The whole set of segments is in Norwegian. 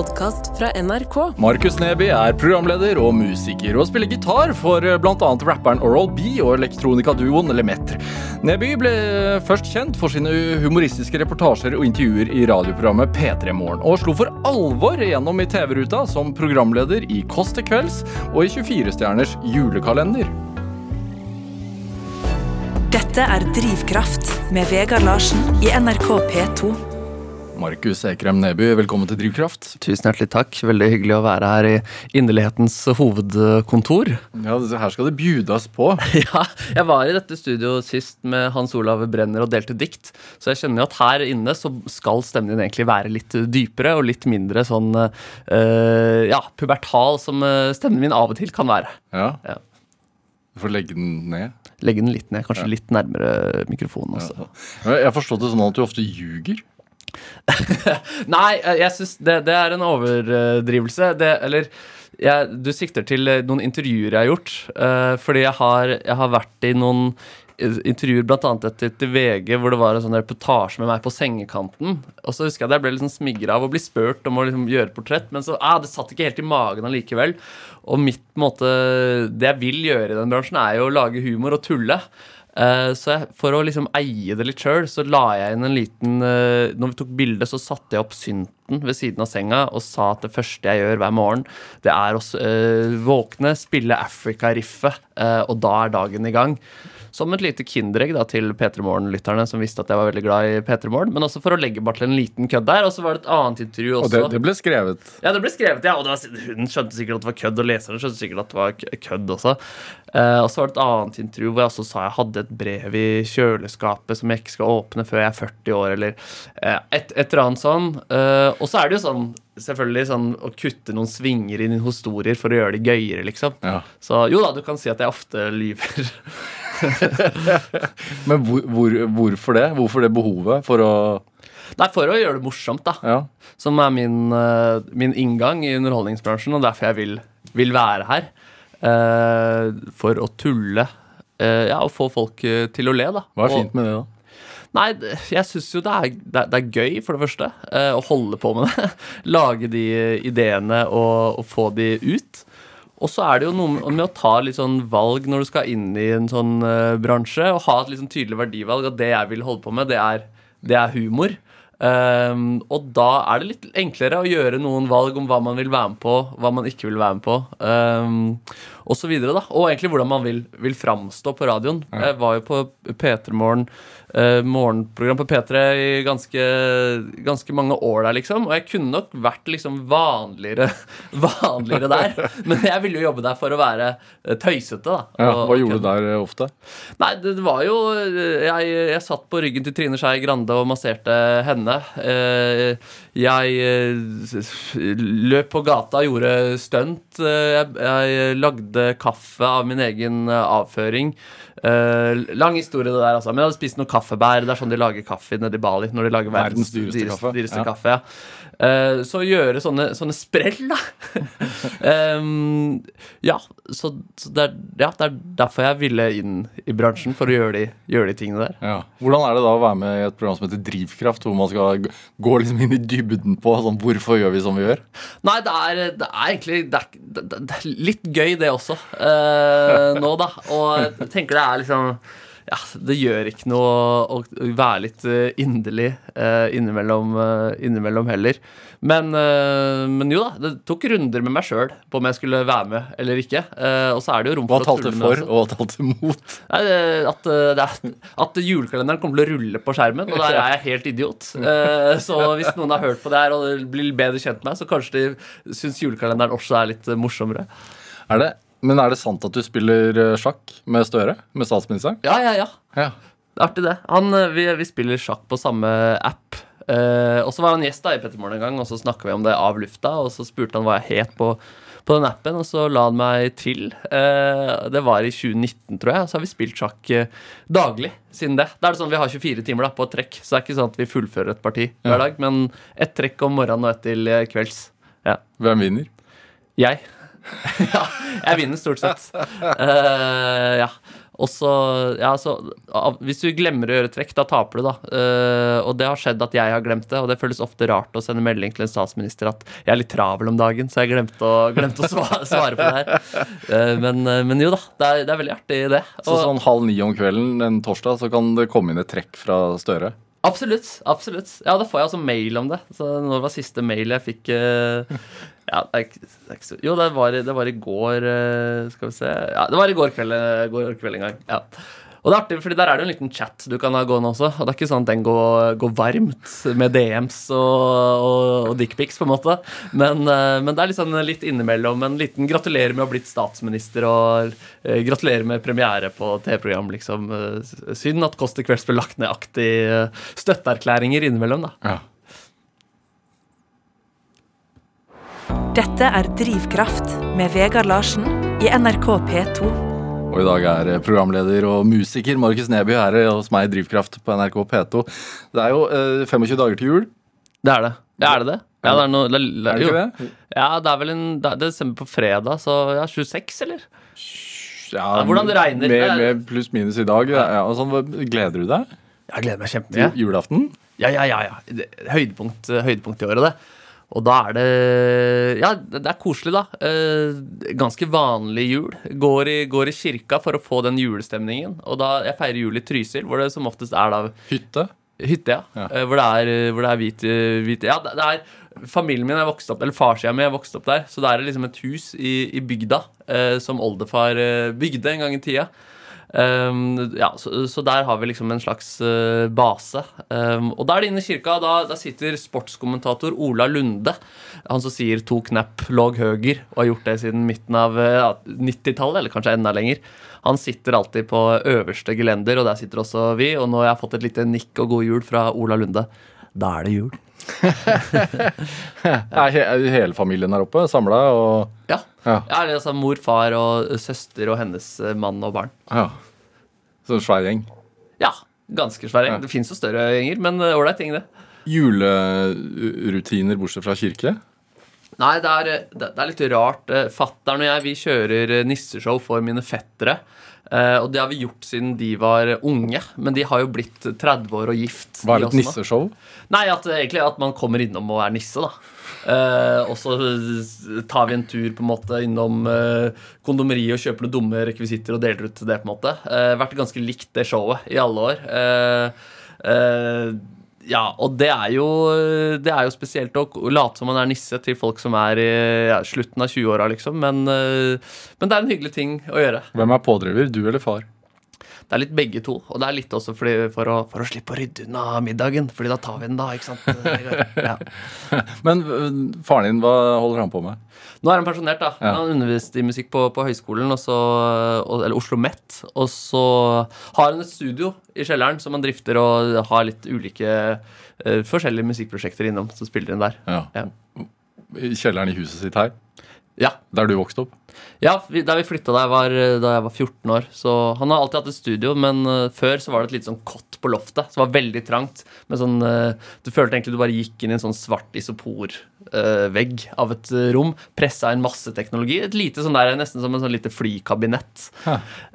podkast fra NRK. Markus Neby er programleder og musiker, og spiller gitar for bl.a. rapperen Oral B og elektronikaduoen Lemetre. Neby ble først kjent for sine humoristiske reportasjer og intervjuer i radioprogrammet P3 Morgen, og slo for alvor gjennom i TV-ruta som programleder i Kåss til kvelds og i 24-stjerners julekalender. Dette er Drivkraft med Vegard Larsen i NRK P2. Markus Ekrem Neby, velkommen til Drivkraft. Tusen hjertelig takk. Veldig hyggelig å være her i Inderlighetens hovedkontor. Ja, Her skal det bjudas på. ja, jeg var i dette studioet sist med Hans Olav Brenner og delte dikt. Så jeg kjenner at her inne så skal stemmen din egentlig være litt dypere og litt mindre sånn uh, ja, pubertal som uh, stemmen min av og til kan være. Ja. Ja. Du får legge den ned. Legge den litt ned, kanskje litt nærmere mikrofonen også. Ja. Jeg har forstått det sånn at du ofte ljuger. Nei, jeg syns det, det, er en overdrivelse. Det, eller jeg, du sikter til noen intervjuer jeg har gjort. Uh, fordi jeg har, jeg har, vært i noen intervjuer, bl.a. et til VG, hvor det var en sånn reportasje med meg på sengekanten. Og så husker jeg at jeg ble liksom smigra av å bli spurt om å liksom gjøre portrett, men så ah, det satt ikke helt i magen allikevel. Og mitt måte, det jeg vil gjøre i den bransjen, er jo å lage humor og tulle. Uh, så jeg, For å liksom eie det litt sjøl, så la jeg inn en liten uh, Når vi tok bilde, så satte jeg opp synten ved siden av senga og sa at det første jeg gjør hver morgen, det er å uh, våkne, spille Africa-riffet, og da er dagen i gang. Som et lite kinderegg da, til P3 Morgen-lytterne som visste at jeg var veldig glad i P3 Morgen. Men også for å legge bare til en liten kødd der. Og så var det et annet intervju også. Og det, det ble skrevet? Ja, det ble skrevet, ja. Og var, hun skjønte sikkert at det var kødd, og leserne skjønte sikkert at det var kødd også. Uh, og så var det et annet intervju hvor jeg også sa jeg hadde et brev i kjøleskapet som jeg ikke skal åpne før jeg er 40 år, eller uh, et, et, eller annet sånn. Uh, og så er det jo sånn selvfølgelig sånn å kutte noen svinger i historier for å gjøre det gøyere, liksom. Ja. Så jo da, du kan si at jeg ofte lyver. Men hvor, hvor, hvorfor det? Hvorfor det behovet for å Nei, for å gjøre det morsomt, da. Ja. Som er min, uh, min, inngang i underholdningsbransjen, og derfor jeg vil, vil være her. Uh, for å tulle. Uh, ja, og få folk til å le, da. Hva er fint med det, da? Nei, jeg syns jo det er, det, er, gøy, for det første, å holde på med det. Lage de ideene og, og få de ut. Og så er det jo noe med å ta litt sånn valg når du skal inn i en sånn uh, bransje, og ha et litt sånn tydelig verdivalg. At det jeg vil holde på med, det er, det er humor. Um, og da er det litt enklere å gjøre noen valg om hva man vil være med på, hva man ikke vil være med på, um, og så videre, da. Og egentlig hvordan man vil, vil framstå på radioen. Jeg var jo på P3 Morgen eh, morgenprogram på P3 i ganske, ganske, mange år der, liksom. Og jeg kunne nok vært liksom vanligere, vanligere der. Men jeg ville jo jobbe der for å være eh, tøysete, da. Ja, hva gjorde du der uh, ofte? Nei, det, var jo jeg, jeg, satt på ryggen til Trine Skei Grande og masserte henne. Uh, jeg løp på gata, gjorde stunt. Jeg, jeg lagde kaffe av min egen avføring. Uh, lang historie, det der, altså. Men jeg hadde spist noen kaffebær. Det er sånn de lager kaffe nede i Bali. Når de lager verdens, verdens dyreste, kaffe. Dyreste ja. kaffe ja. Uh, så gjøre sånne, sånne sprell, da. um, ja, så, så det, er, ja, det, er, derfor jeg ville inn i bransjen. For å gjøre de, gjøre de tingene der. Ja. Hvordan er det da å være med i et program som heter Drivkraft, hvor man skal gå liksom inn i dybden på sånn, hvorfor gjør vi som vi gjør? Nei, det er, det er egentlig det er, det er, litt gøy, det også, uh, nå, da. Og jeg tenker det er er liksom ja, det gjør ikke noe å være litt eh, inderlig uh, innimellom, uh, innimellom, heller. Men, uh, men, jo da, det tok runder med meg sjøl på om jeg skulle være med eller ikke. og så er det jo rom for hva å tulle med Hva talte for, og hva talte mot? At, er, at, julekalenderen kommer til å rulle på skjermen, og der er jeg helt idiot. så hvis noen har hørt på det her og blir bedre kjent med meg, så kanskje de syns julekalenderen også er litt morsommere. Er det men er det sant at du spiller eh, sjakk med Støre? Med statsministeren? Ja, ja, ja. ja. Det er artig, det. Han, eh, vi, vi, spiller sjakk på samme app. Eh, og så var han gjest da i Petter Pettermorgen en gang, og så snakka vi om det av lufta. Og så spurte han hva jeg het på, på den appen, og så la han meg til. Eh, det var i 2019, tror jeg. Og så har vi spilt sjakk eh, daglig siden det. Da er det sånn Vi har 24 timer da på et trekk, så det er ikke sånn at vi fullfører et parti hver dag. Men ett trekk om morgenen og ett til kvelds. Ja. Hvem vinner? Jeg. ja, jeg vinner stort sett. Uh, ja. Og så, ja, så Hvis du glemmer å gjøre trekk, da taper du, da. Uh, og det har skjedd at jeg har glemt det, og det føles ofte rart å sende melding til en statsminister at jeg er litt travel om dagen, så jeg glemte å, glemte å svare, svare på det her. Uh, men, men jo da, det er, det er veldig artig, det. Så sånn halv ni om kvelden en torsdag, så kan det komme inn et trekk fra Støre. Absolutt. absolutt. Ja, da får jeg altså mail om det. Så når var siste mail jeg fikk eh, Ja, det er, ikke- det er ikke så Jo, det var, det var i går eh, Skal vi se Ja, det var i går kveld, eh, går kveld en gang. Ja. Og det er artig, fordi der er det en liten chat du kan ha gående også. Og det er ikke sånn at den går, går varmt med DMs og, og, og dickpics, på en måte. Men, eh, men det er sånn litt innimellom en liten gratulerer med å ha blitt statsminister og gratulerer med premiere på TV-program, liksom. Synd at Kåss til kvelds ble lagt ned-aktig støtteerklæringer innimellom, da. Ja. Dette er Drivkraft med Vegard Larsen i NRK P2. Og i dag er eh, programleder og musiker Markus Neby her hos meg i Drivkraft på NRK P2. Det er jo eh, 25 dager til jul, Det er det. Ja, er det det? Ja, det er noe det, er det ikke det? Ja, det er vel en Det er desember på fredag, så ja, 26, eller? Ja, Ja, hvordan det regner. Med, Det med pluss minus i dag. Ja, og sånn, gleder du deg Jeg gleder meg til kjempemye. julaften? Ja, ja, ja. ja. Høydepunkt, høydepunkt i året, det. Og da er det Ja, det er koselig, da. Eh, ganske vanlig jul. Går i, går i kirka for å få den julestemningen. Og da Jeg feirer jul i Trysil, hvor det som oftest er da Hytte? Hytte, ja. Ja. Eh, Hvor det er, hvor det er hvit, hvit Ja, det, er Familien min er vokst opp Eller farssida mi er vokst opp der, så det er liksom et hus i, i bygda eh, som oldefar eh, bygde en gang i tida. Um, ja, så, så der har vi liksom en slags uh, base. Um, og der inne i kirka da, da sitter sportskommentator Ola Lunde. Han som sier 'to knapp låg høger' og har gjort det siden midten av eh, ja, 90-tallet, eller kanskje enda lenger. Han sitter alltid på øverste gelender, og der sitter også vi. Og nå har jeg fått et lite nikk og god jul fra Ola Lunde. Da er det jul. Er, he, hele familien her oppe samla? Og Ja. Ja. ja altså Mor, far og søster og hennes eh, mann og barn. ja. Så en svær gjeng. Ja, ganske svær gjeng. Ja. Det fins jo større gjenger, men eh, ålreit gjeng, det. Julerutiner bortsett fra kirke? Nei, det er, det det er litt rart. Eh, Fattern og jeg vi kjører eh, nisseshow for mine fettere. Eh, og det har vi gjort siden de var unge. Men de har jo blitt 30 år og gift. Hva er det et nisseshow? Nei, at, egentlig at man kommer innom og er nisse, da. Uh, og så tar vi en tur på en måte innom uh, kondomeriet og kjøper noen dumme rekvisitter og deler ut det. på en måte uh, Vært ganske likt det showet i alle år. Uh, ja, og det er jo Det er jo spesielt å late som man er nisse til folk som er i ja, slutten av 20-åra, liksom. Men, eh, men det er en hyggelig ting å gjøre. Hvem er pådriver? Du eller far? Det er litt begge to. Og det er litt også fordi, for, å, for å slippe å rydde unna middagen. Fordi da tar vi den, da. ikke sant? Ja. Men øh, faren din, hva holder han på med? Nå er han pensjonert, da. Ja. Han underviste i musikk på, på høyskolen, og så, og, eller Oslo OsloMet. Og så har han et studio i kjelleren som han drifter, og har litt ulike uh, forskjellige musikkprosjekter innom. Så spiller han der. Ja. Ja. I kjelleren i huset sitt her? Ja, Der du vokste opp? Ja vi, Da vi flytta da jeg, var, da jeg var 14 år. Så Han har alltid hatt et studio, men uh, før så var det et lite sånn kott på loftet. som var veldig trangt. Med sånn, uh, du følte egentlig du bare gikk inn i en sånn svart isoporvegg av et eh, rom. Pressa inn masse teknologi. Et lite sånn der, Nesten som en sånn lite flykabinett.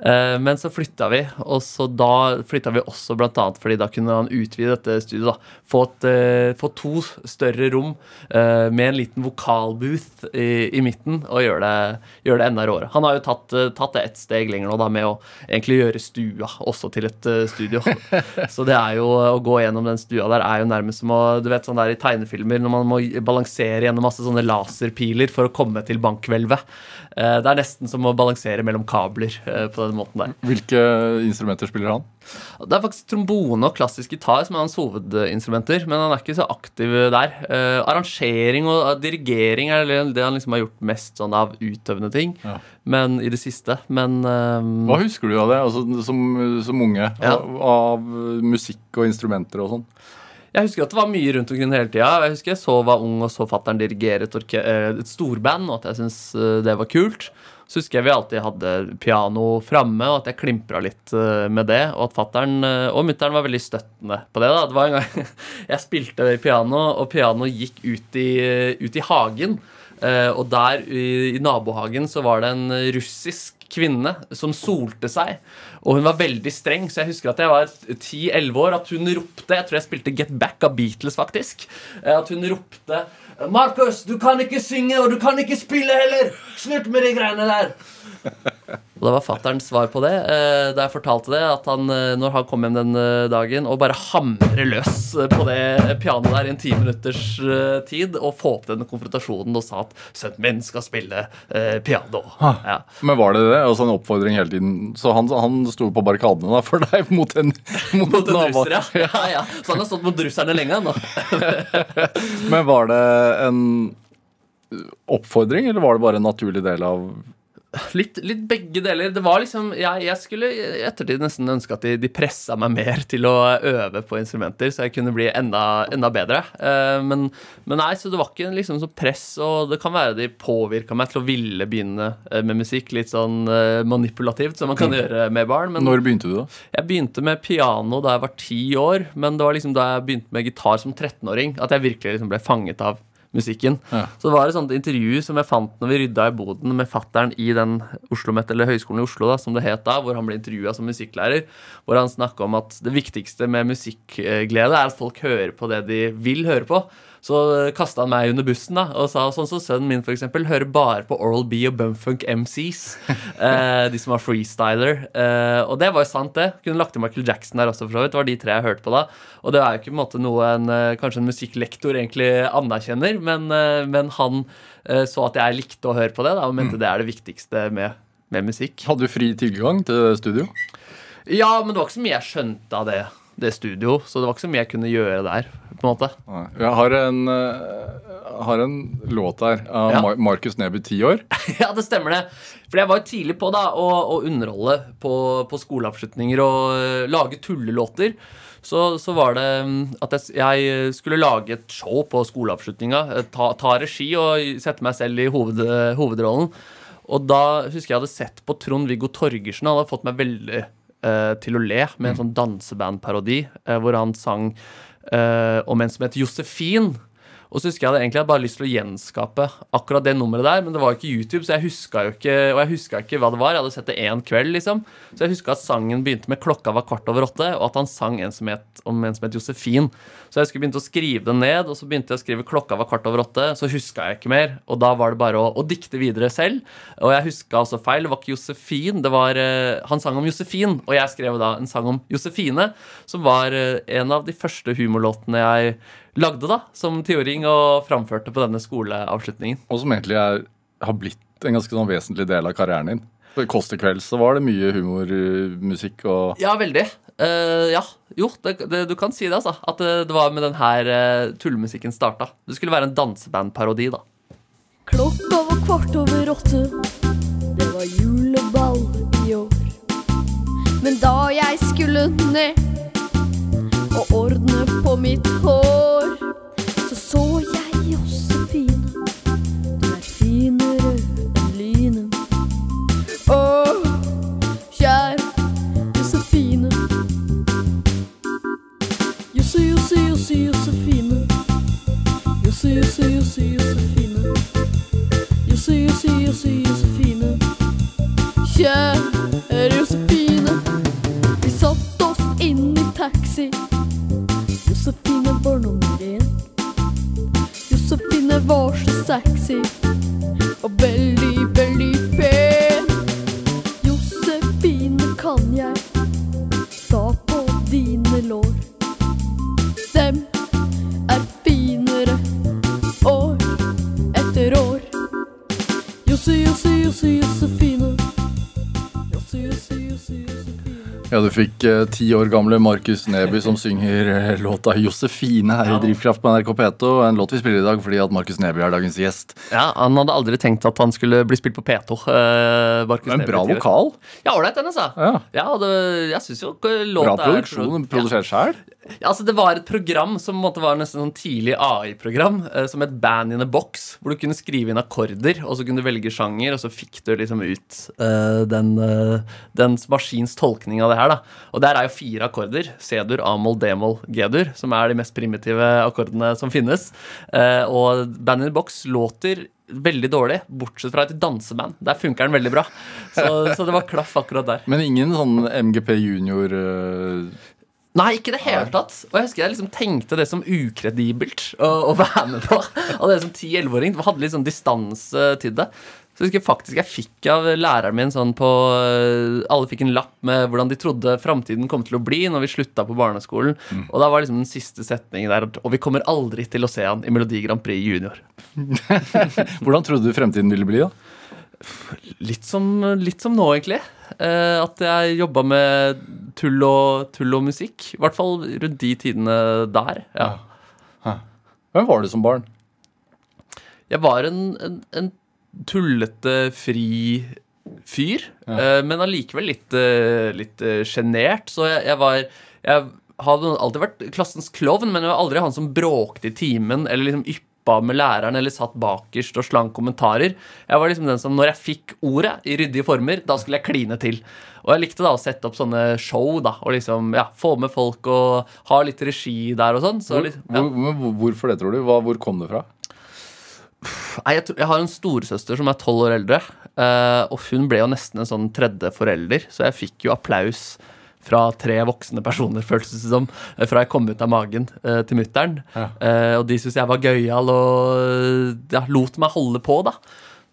Eh, men så flytta vi, og så da flytta vi også blant annet fordi da kunne han utvide dette studioet. da. Få, et, eh, få to større rom eh, med en liten vokalbooth i, i midten og gjøre det, gjøre det enda råere. Han har jo tatt, eh, tatt det et steg lenger nå da med å egentlig gjøre stua også til et eh, studio. så det er jo å gå gjennom den stua der er jo nærmest som å Du vet sånn der i tegnefilmer når man må balansere gjennom masse sånne laserpiler for å komme til bankhvelvet. Eh, det er nesten som å balansere mellom kabler eh, på den måten der. Hvilke instrumenter spiller han? Det er faktisk trombone og klassisk gitar som er hans hovedinstrumenter, men han er ikke så aktiv der. Eh, arrangering og eh, dirigering er det han liksom har gjort mest sånn av utøvende ting, Ja. men i det siste. Men um, Hva husker du av det altså, som, som unge? Ja. Av, av musikk og instrumenter og sånn? Jeg husker at det var mye rundt omkring hele tida. Jeg husker jeg så var ung og så fatter'n dirigere et, et storband, og at jeg syntes det var kult. Så husker jeg vi alltid hadde piano framme, og at jeg klimpra litt eh, med det. Og at fatter'n og mutter'n var veldig støttende på det. da. Det var en gang jeg spilte piano, og pianoet gikk ut i, ut i hagen. Eh, og der i, nabohagen så var det en russisk kvinne som solte seg. Og hun var veldig streng, så jeg husker at jeg var 10-11 år, at hun ropte Jeg tror jeg spilte Get Back av Beatles, faktisk. Eh, At hun ropte Markus, du kan ikke synge, og du kan ikke spille heller! Slutt med de greiene der! Og det var fatterns svar på det eh, da jeg fortalte det. At han, eh, når han kom hjem den eh, dagen og bare hamre løs på det pianoet der i en ti minutters tid og få opp den konfrontasjonen og sa at sønnen min skal spille eh, piano. Ja. Men var det det? Altså en oppfordring hele tiden? Så han, han sto på barrikadene da for deg mot en mot, Mot en russer, ja. ja, ja. Så han har stått mot russerne lenge, han nå. Men var det en oppfordring, eller var det bare en naturlig del av Litt, litt begge deler. Det var liksom Jeg, jeg skulle i ettertid nesten ønske at de, de pressa meg mer til å øve på instrumenter, så jeg kunne bli enda, enda bedre. Eh, men, men nei, så det var ikke liksom så press, og det kan være de påvirka meg til å ville begynne eh, med musikk. Litt sånn eh, manipulativt, som man kan gjøre med barn. Men Når begynte du, da? jeg begynte med piano da jeg var ti år, men det var liksom da jeg begynte med gitar som 13-åring, at jeg virkelig liksom ble fanget av musikken. Ja. Så det var et sånt intervju som jeg fant når vi rydda i boden med fattern i den Oslomet, eller Høgskolen i Oslo, da, som det het da, hvor han ble intervjua som musikklærer. Hvor han snakka om at det viktigste med musikkglede er at folk hører på det de vil høre på. Så kasta han meg under bussen da, og sa sånn som sønnen min for eksempel, hører bare på Oral B og Bumfunk MCs. Eh, de som var freestyler. Eh, og det var jo sant, det. Kunne lagt til Michael Jackson der også, for så vidt. Det var de tre jeg hørte på da. Og det er jo ikke på en måte noe en, eh, kanskje en musikklektor egentlig anerkjenner, men, eh, men han eh, så at jeg likte å høre på det, da, og mente det er det viktigste med, med musikk. Hadde du fri tilgang til studio? Ja, men det var ikke så mye jeg skjønte av det, det studio, så det var ikke så mye jeg kunne gjøre der. på en måte. Jeg har en, eh, har en låt der av Ja. Markus Neby, ti år. Ja, det stemmer det. For jeg var jo tidlig på da å, å underholde på, på skoleavslutninger og øh, lage tullelåter. Så, så var det mm, at jeg, jeg skulle lage et show på skoleavslutninga. eh, Ta, ta regi og sette meg selv i hoved, hovedrollen. Og da husker jeg hadde sett på Trond-Viggo Torgersen. Han hadde fått meg veldig eh, til å le med en sånn dansebandparodi eh, hvor han sang eh, om en som het Josefin. Og så husker jeg jeg egentlig hadde bare lyst til å gjenskape akkurat det nummeret der, men det var jo ikke YouTube, så jeg huska jo ikke Og jeg huska ikke hva det var. Jeg hadde sett det én kveld, liksom. Så jeg huska at sangen begynte med 'Klokka var kvart over åtte', og at han sang en som het, om en som het Josefin. Så jeg skulle begynte å skrive det ned, og så begynte jeg å skrive 'Klokka var kvart over åtte', så huska jeg ikke mer. Og da var det bare å, å dikte videre selv. Og jeg huska også feil. Det var ikke Josefin, det var eh, Han sang om Josefin, og jeg skrev da en sang om Josefine, som var eh, en av de første humorlåtene jeg lagde da, som tiåring og framførte på denne skoleavslutningen. Og som egentlig er, har blitt en ganske sånn vesentlig del av karrieren din. På Kåss til kvelds så var det mye humormusikk og Ja, veldig. Uh, ja, jo, det, det, du kan si det, altså. At det, det var med den her uh, tullemusikken starta. Det skulle være en dansebandparodi, da. Klokka var kvart over åtte. Det var juleball i år. Men da jeg skulle ned og ordne på mitt hår, Jose, Josefine. Jose, Jose, Jose, Josefine. Jose, Jose, Jose, Josefine. Kjære Josefine. Vi satte oss inn i taxi. Josefine var nummer én. Josefine var så sexy. Og veldig, se eu se eu se eu se Ja, du fikk eh, ti år gamle Markus Neby som synger eh, låta 'Josefine' her i Drivkraft på NRK P2. En låt vi spiller i dag fordi at Markus Neby er dagens gjest. Ja, Han hadde aldri tenkt at han skulle bli spilt på P2. Uh, Men bra vokal. Ja, ålreit, den, altså. Ja. Ja, det, jeg syns jo låta låta Bra produksjon. er Produsert sjæl? Ja, altså Det var et program som måtte være måte var nesten sånn tidlig AI-program, eh, som et band in a box, hvor du kunne skrive inn akkorder, og så kunne du velge sjanger, og så fikk du liksom ut eh, den, uh, dens maskins tolkning av det her. Da. Og der er jo fire akkorder. C-dur, A-moll, D-moll, G-dur, som er de mest primitive akkordene som finnes. Eh, og band in the box låter veldig dårlig, bortsett fra et danseband. Der funker den veldig bra. Så, så det var klaff akkurat der. Men ingen sånn MGP junior uh... Nei, ikke i det hele tatt. Og jeg husker jeg liksom tenkte det som ukredibelt å, å være med på. Og det som 10-11-åring hadde litt sånn distanse til det. Så jeg husker faktisk jeg fikk av læreren min sånn på øh, Alle fikk en lapp med hvordan de trodde framtiden kom til å bli når vi slutta på barneskolen. Og da var liksom den siste setningen der Og vi kommer aldri til å se han i Melodi Grand Prix Junior. Hvordan trodde du fremtiden ville bli, da? Litt som, litt som nå, egentlig. Eh, at jeg jobba med tull og, tull og musikk. I hvert fall rundt de tidene der. Ja. Hvem var du som barn? Jeg var en, en, en tullete, fri fyr, Ja. men allikevel litt, eh, litt eh, sjenert. Så jeg, jeg var Jeg hadde alltid vært klassens klovn, men jeg var aldri han som bråkte i timen eller liksom yppa med læreren eller satt bakerst og slang kommentarer. Jeg var liksom den som når jeg fikk ordet i ryddige former, da skulle jeg kline til. Og jeg likte da å sette opp sånne show da, og liksom ja, få med folk og ha litt regi der og sånn. Så Hvor, ja. hvor- hvorfor det, tror du? Hva, hvor kom det fra? Nei, jeg, jeg har en storesøster som er tolv år eldre. eh, og hun ble jo nesten en sånn tredje forelder, så jeg fikk jo applaus fra tre voksne personer, føltes det som, eh, fra jeg kom ut av magen eh, til mutter'n. Ja. Og de syntes jeg var gøyal og ja, lot meg holde på, da.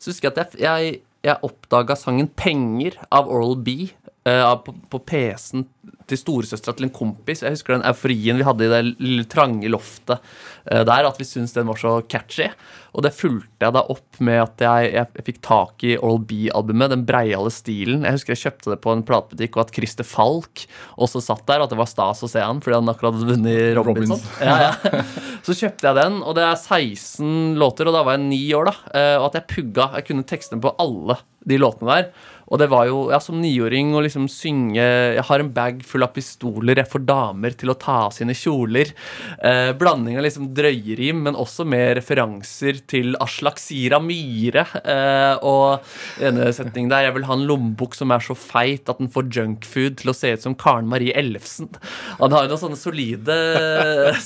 Så husker jeg at jeg, jeg, jeg oppdaga sangen 'Penger' av Oral B. av- på, på PC-en til storesøstera til en kompis. Jeg husker den euforien vi hadde i det lille trange loftet uh, der, at vi syntes den var så catchy. Og det fulgte jeg da opp med at jeg, jeg, jeg fikk tak i Oral B-albumet, den breiale stilen. Jeg husker jeg kjøpte det på en platebutikk, og at Christer Falk også satt der. og At det var stas å se han, fordi han akkurat hadde vunnet. Robinson. Ja, ja. Så kjøpte jeg den, og det er 16 låter, og da var jeg ni år, da. Uh, Og at jeg pugga Jeg kunne tekstene på alle de låtene der. Og det var jo, ja, som niåring å liksom synge Jeg har en bag full av pistoler, jeg får damer til å ta av sine kjoler. Eh, blanding av liksom drøyerim, men også med referanser til Aslak Sira Myhre. Eh, og denne setningen der Jeg vil ha en lommebok som er så feit at den får junkfood til å se ut som Karen Marie Ellefsen. Han har jo noen sånne solide,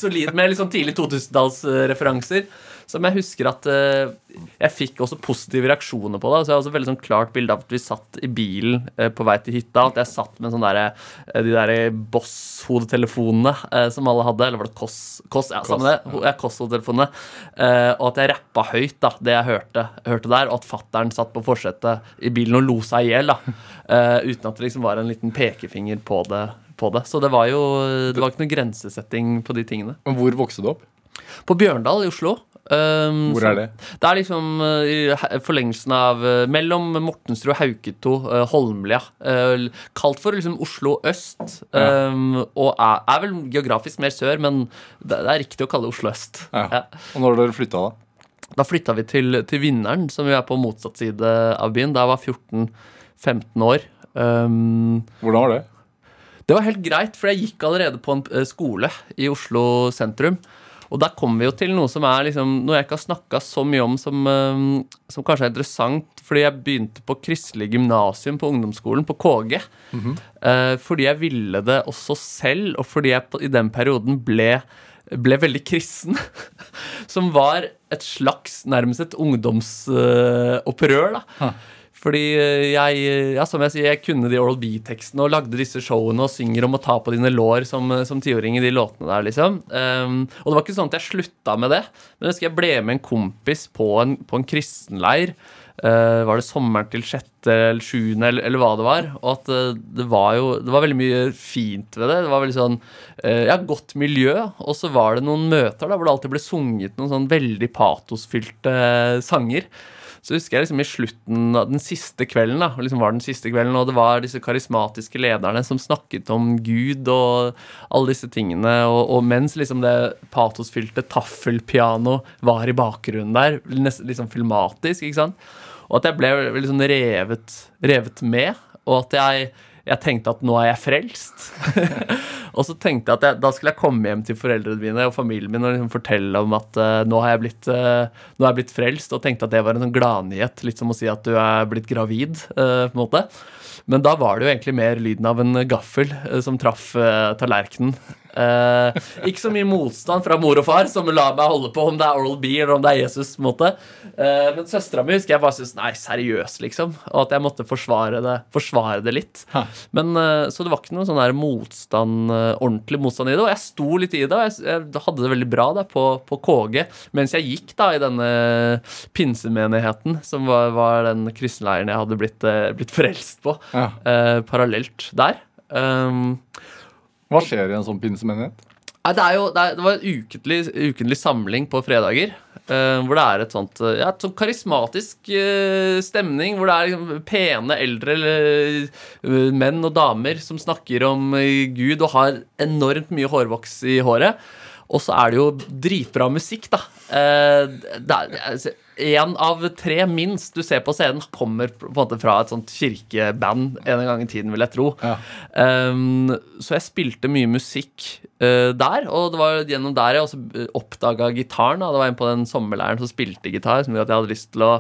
solide med sånn tidlig 2000-tallsreferanser. Som jeg husker at eh, jeg fikk også positive reaksjoner på. det Så jeg har også veldig sånn klart bilde av at vi satt i bilen eh, på vei til hytta. At jeg satt med sånn derre, eh, de der Boss-hodetelefonene eh, som alle hadde. Eller var det Koss? Koss ja, samme det. Ja, Koss-hodetelefonene. Eh, og at jeg rappa høyt, da, det jeg hørte, hørte der. Og at fattern satt på forsetet i bilen og lo seg i hjel. eh, Uten at det liksom var en liten pekefinger på det. På det. Så det var jo Det var ikke noen grensesetting på de tingene. Men hvor vokste du opp? På Bjørndal i Oslo. Um, Hvor er det? Det er liksom uh, i forlengelsen av uh, Mellom Mortensrud Hauketo, uh, Holmlia. Kalt for liksom Oslo øst. Ja. Um, og er, er vel geografisk mer sør, men det, det er riktig å kalle det Oslo øst. Ja. Ja. Og når dere flytta, da? Da flytta vi til, til Vinneren, som jo er på motsatt side av byen. Da jeg var 14-15 år. Um, Hvordan var det? det var helt greit, for jeg gikk allerede på en skole i Oslo sentrum. Og der kommer vi jo til noe som er liksom, noe jeg ikke har snakka så mye om som, eh, som kanskje er interessant. Fordi jeg begynte på Kristelig gymnasium på ungdomsskolen, på KG. eh, fordi jeg ville det også selv, og fordi jeg i den perioden ble, ble veldig kristen. som var et slags, nærmest et ungdomsopprør, da. Fordi eh, jeg, ja, som jeg sier, jeg kunne de Oral B-tekstene og lagde disse showene og synger om å ta på dine lår som, eh, som tiåring i de låtene der, liksom. Um, og det var ikke sånn at jeg slutta med det, men jeg husker jeg ble med en kompis på en, på en kristenleir. Uh, var det sommeren til sjette eller sjuende, eller, eller hva det var? Og at uh, det var jo Det var veldig mye fint ved det. Det var veldig sånn uh, Ja, godt miljø. Og så var det noen møter da hvor det alltid ble sunget noen sånn veldig patosfylte eh, sanger. Så husker jeg liksom i slutten av den siste kvelden, da, liksom var den siste kvelden, og det var disse karismatiske lederne som snakket om Gud og alle disse tingene, og, og mens liksom det patosfylte taffelpiano var i bakgrunnen der, nesten liksom filmatisk, ikke sant, og at jeg ble sånn revet, revet med, og at jeg, jeg tenkte at nå er jeg frelst. og så tenkte jeg at jeg, da skulle jeg komme hjem til foreldrene mine og familien min og liksom fortelle om at uh, nå, har jeg blitt, uh, nå er jeg blitt frelst, og tenkte at det var en sånn gladnyhet. Litt som å si at du er blitt gravid, uh, på en måte. Men da var det jo egentlig mer lyden av en gaffel som traff tallerkenen. Eh, ikke så mye motstand fra mor og far som lar meg holde på om det er Oral B eller om det er Jesus. på en måte eh, Men søstera mi husker jeg bare syntes nei, seriøst, liksom. Og at jeg måtte forsvare det, forsvare det litt. Men eh, Så det var ikke noe sånn der motstand, eh, ordentlig motstand i det. Og jeg sto litt i det, og jeg, jeg hadde det veldig bra da på, på KG mens jeg gikk da i denne pinsemenigheten, som var, var den kristenleiren jeg hadde blitt, eh, blitt frelst på, Ja. parallelt der. Um, Hva skjer i en sånn pinsemenighet? Nei, det, jo, det, er, det var en ukentlig, ukentlig samling på fredager. Uh, hvor det er et sånt, eh, ja, et sånt karismatisk uh, stemning. Hvor det er liksom pene eldre uh, menn og damer som snakker om Gud og har enormt mye hårvoks i håret. Og så er det jo dritbra musikk, da. Eh, altså, en av tre minst du ser på scenen, kommer på en måte fra et sånt kirkeband en gang i tiden, vil jeg tro. Ja. Um, så jeg spilte mye musikk uh, der, og det var gjennom der jeg også oppdaga gitaren. Da. Det var en på den sommerleiren som spilte gitar, som gjorde at jeg hadde lyst til å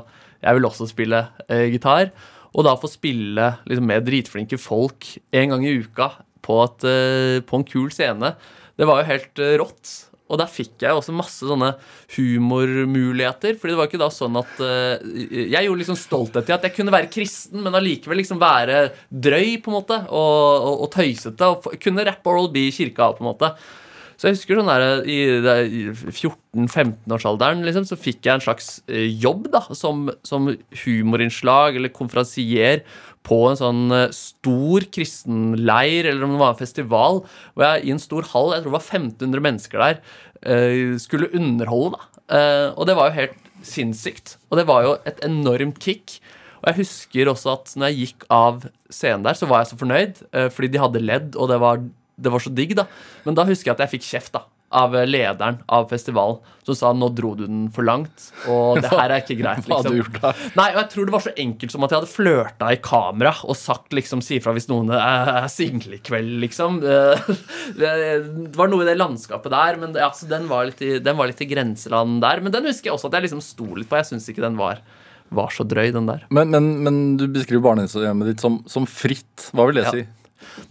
Jeg ville også spille uh, gitar. Og da få spille liksom, med dritflinke folk en gang i uka på, et, uh, på en kul scene, det var jo helt eh, rått. Og der fikk jeg også masse sånne humormuligheter. Fordi det var ikke da sånn at eh, Jeg gjorde liksom stolthet til at jeg kunne være kristen, men allikevel liksom være drøy, på en måte, og, og, og tøysete. Og kunne rappe Oral B i kirka, på en måte. Så jeg husker sånn der, i, i 14-15-årsalderen liksom, så fikk jeg en slags eh, jobb da, som, som humorinnslag eller konferansier på en sånn eh, stor kristenleir, eller om det var en festival, hvor jeg i en stor hall, jeg tror det var 1500 mennesker der, eh, skulle underholde. da. Eh, Og det var jo helt sinnssykt. Og det var jo et enormt kick. Og jeg husker også at når jeg gikk av scenen der, så var jeg så fornøyd, fordi de hadde ledd, og det var, det var så digg, da. Men da husker jeg at jeg fikk kjeft, da. Av eh, lederen av festivalen, som sa 'nå dro du den for langt', og det her er ikke greit. Hva hadde du liksom. gjort da? Nei, og jeg tror det var så enkelt som at jeg hadde flørta i kamera og sagt liksom, si ifra hvis noen er single i kveld, liksom. Det var noe i det landskapet der, men ja, den, var i, den var litt i grenseland der. Men den husker jeg også at jeg liksom sto litt på. Jeg syns ikke den var, var så drøy, den der. Men, men, men du beskriver barnehjemmet ditt som, som fritt. Hva vil det Ja. si?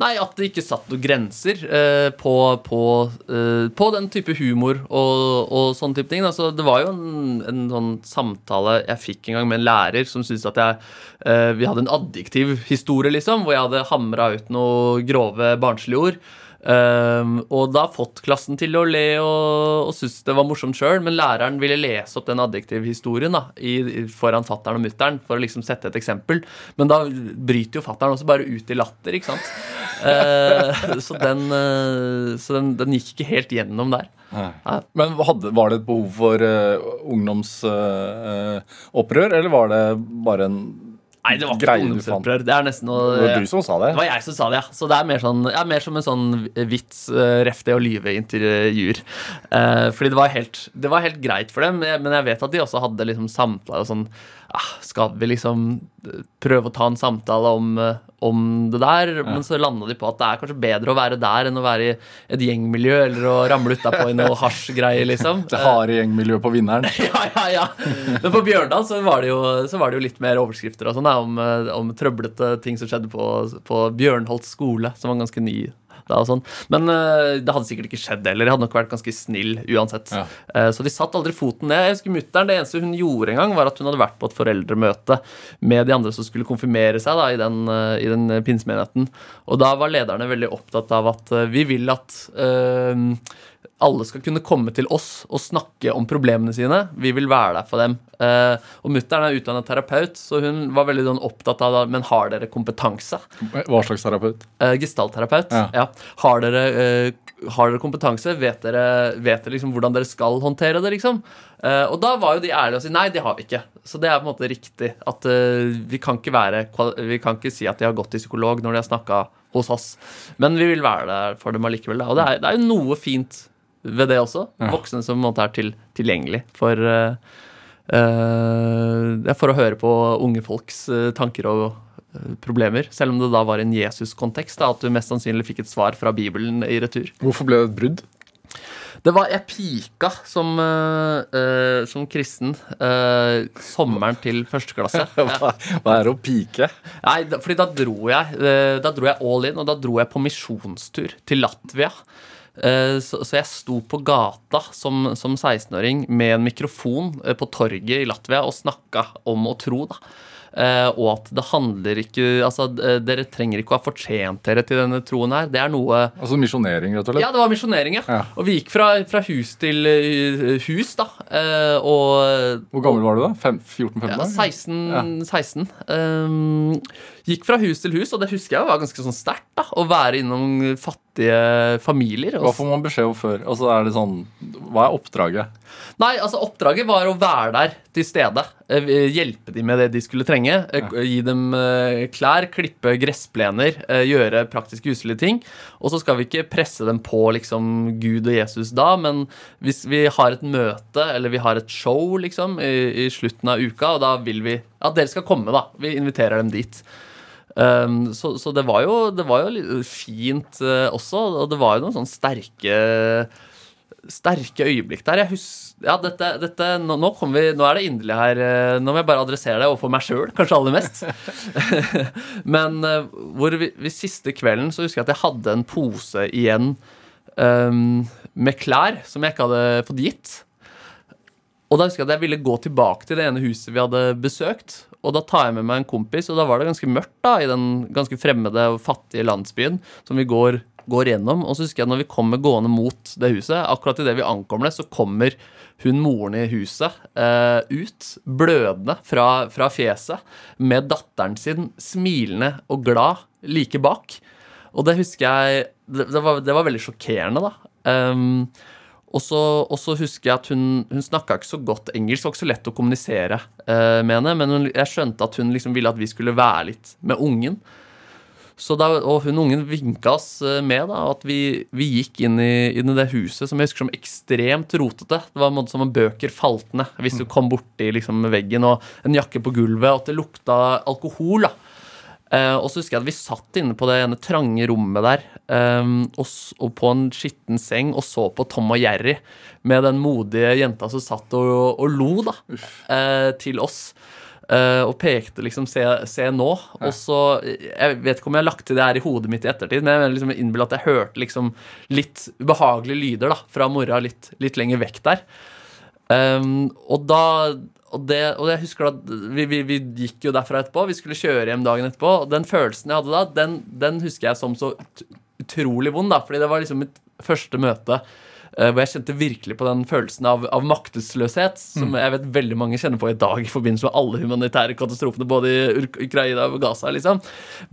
Nei, at det ikke satt noen grenser eh, på, på, eh, på den type humor og, og sånne type ting. Altså, det var jo en, en sånn samtale jeg fikk en gang med en lærer som syntes at jeg eh, Vi hadde en adjektiv historie, liksom, hvor jeg hadde hamra ut noen grove barnslige ord. Um, og da fått klassen til å le og, og synes det var morsomt sjøl, men læreren ville lese opp den adjektivhistorien da, i, foran fattern og mutter'n for å liksom sette et eksempel. Men da bryter jo fattern også bare ut i latter, ikke sant. uh, så den, uh, så den, den gikk ikke helt gjennom der. Ja. Men hadde, Var det et behov for uh, ungdomsopprør, eller var det bare en Nei, det var ikke ungdomsopprør. Det er nesten noe Det var du som sa det? Det var jeg som sa det, ja. Så det er mer, sånn, ja, mer som en sånn vits, uh, ref det å lyve intervjuer. Uh, fordi det var, helt, det var helt greit for dem, men jeg- vet at de også hadde liksom samtaler og sånn ah, Skal vi liksom prøve å ta en samtale om, eh, om det der? Men så landa de på at det er kanskje bedre å være der enn å være i et gjengmiljø eller å ramle utapå i noe hasjgreier, liksom. Det harde gjengmiljøet på vinneren? Ja, ja, ja. Men på Bjørndal så var det jo, så var det jo litt mer overskrifter og sånn om, eh, om trøblete ting som skjedde på, på Bjørnholt skole, som var ganske ny da og sånn. Men uh, det hadde sikkert ikke skjedd heller. Jeg hadde nok vært ganske snill uansett. Ja. Uh, så de satt aldri foten ned. Jeg husker mutteren, Det eneste hun gjorde en gang, var at hun hadde vært på et foreldremøte med de andre som skulle konfirmere seg da, i den, uh, i den pinsemenigheten. Og da var lederne veldig opptatt av at vi vil at alle skal kunne komme til oss og snakke om problemene sine. Vi vil være der for dem. Eh, og mutter'n er utdannet terapeut, så hun var veldig sånn opptatt av det. Men har dere kompetanse? Hva slags terapeut? Uh, Gestaltterapeut. Ja. Ja. Har, dere, eh, har dere kompetanse? Vet dere, vet dere liksom hvordan dere skal håndtere det? liksom? Og da var jo de ærlige og si nei, det har vi ikke. Så det er på en måte riktig. At vi, kan ikke være, vi kan ikke si at de har gått til psykolog når de har snakka hos oss. Men vi vil være der for dem allikevel. Og det er jo noe fint ved det også. Voksne som på en måte er til, tilgjengelig for uh, uh, For å høre på unge folks uh, tanker og problemer. Selv om det da var en Jesus-kontekst. At du mest sannsynlig fikk et svar fra Bibelen i retur. Hvorfor ble det et brudd? Det var Jeg pika som, uh, som kristen uh, sommeren til første klasse. Hva, hva er å pike? Nei, da, fordi da dro jeg uh, Da dro jeg all in, og da dro jeg på misjonstur til Latvia. Eh, Så, så jeg sto på gata som, som 16-åring med en mikrofon eh, på torget i Latvia og snakka om å tro. da. Eh, og at det handler ikke Altså, eh, dere trenger ikke å ha fortjent dere til denne troen her. Det er noe Altså misjonering, rett og slett? Ja, det var misjonering, ja. Ja. Og vi gikk fra, fra hus til eh, hus, da. Og Hvor gammel var du da? 14-15? ja, år? 16. 16. Um, gikk fra hus til hus, og det husker jeg var ganske sånn sterkt. da, Å være innom fattige familier. Hva får man beskjed om før? Altså, er det sånn, Hva er oppdraget? Nei, altså Oppdraget var å være der til stede. eh, Hjelpe dem med det de skulle trenge. eh, Gi dem eh, klær, klippe gressplener, gjøre praktiske huslige ting. Og så skal vi ikke presse dem på liksom Gud og Jesus da, men hvis vi har et møte eller vi har et show liksom i, i slutten av uka, og da vil vi at dere skal komme, da. Vi inviterer dem dit. Um, så, så det var jo, det var jo fint uh, også, og det var jo noen sånne sterke sterke øyeblikk der. Jeg hus ja, dette, dette, nå, nå, vi, nå er det inderlig her. eh, Nå må jeg bare adressere det overfor meg sjøl, kanskje aller mest. Men eh, hvor vi, vi siste kvelden så husker jeg at jeg hadde en pose igjen um, med klær som jeg ikke hadde fått gitt. Og da husker jeg at jeg ville gå tilbake til det ene huset vi hadde besøkt. Og da tar jeg med meg en kompis, og da var det ganske mørkt da, i den ganske fremmede og fattige landsbyen som vi går, går gjennom. Og så husker jeg at når vi kommer gående mot det huset, akkurat idet vi ankommer det, så kommer hun moren i huset eh, ut, blødende fra, fra fjeset, med datteren sin smilende og glad like bak. Og det husker jeg Det, det, var, det var veldig sjokkerende, da. Um, og så, husker jeg at hun, hun snakka ikke så godt engelsk. Det var ikke så lett å kommunisere uh, med henne. Men hun, jeg skjønte at hun liksom ville at vi skulle være litt med ungen. Så da, og hun ungen vinka oss eh, med, da, at vi, vi gikk inn i, inn i det huset som jeg husker som ekstremt rotete. Det var en måte som om bøker falt ned hvis du kom borti liksom, veggen, og en jakke på gulvet, og at det lukta alkohol. da. Eh, og så husker jeg at vi satt inne på det ene trange rommet der eh, og, og på en skitten seng og så på Tom og Jerry med den modige jenta som satt og, og lo da, eh, til oss. Eh, og pekte liksom se, 'se nå'. Og så Jeg vet ikke om jeg har lagt til det her i hodet mitt i ettertid, men jeg liksom innbiller at jeg hørte liksom litt ubehagelige lyder da, fra mora litt, litt lenger vekk der. Um, og da og, det, og jeg husker at vi, vi, vi gikk jo derfra etterpå. Vi skulle kjøre hjem dagen etterpå. Og den følelsen jeg hadde da, den, den husker jeg som så utrolig vond. da Fordi det var liksom mitt første møte hvor jeg kjente virkelig på den følelsen av, av maktesløshet, som jeg vet veldig mange kjenner på i dag i forbindelse med alle humanitære katastrofene, både i Ukraina og Gaza. liksom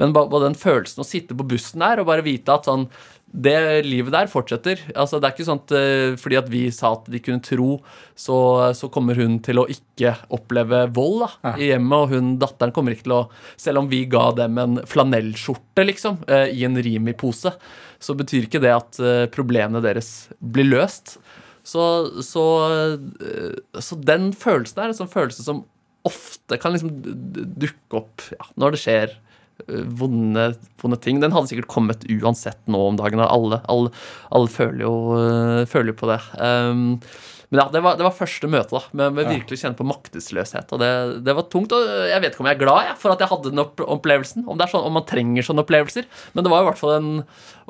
Men ba- bare den følelsen å sitte på bussen der og bare vite at sånn det livet der fortsetter. Altså, det er ikke sånn at eh, fordi at vi sa at de kunne tro, så, så kommer hun til å ikke oppleve vold da, i hjemmet. Og hun, datteren kommer ikke til å Selv om vi ga dem en flanellskjorte liksom, eh, i en Rimi-pose, så betyr ikke det at eh, problemene deres blir løst. Så, så, så den følelsen er en sånn følelse som ofte kan liksom dukke opp ja, når det skjer vonde, vonde ting. Den hadde sikkert kommet uansett nå om dagen. Alle, alle, alle føler, jo, eh, føler jo på det. Um, men ja, det var, det var første møte da, med, med virkelig kjenne på maktesløshet. Og det, det var tungt. Og jeg vet ikke om jeg er glad jeg, for at jeg hadde den opp opplevelsen. Om, det sånn, om man trenger sånne opplevelser. Men det var i hvert fall en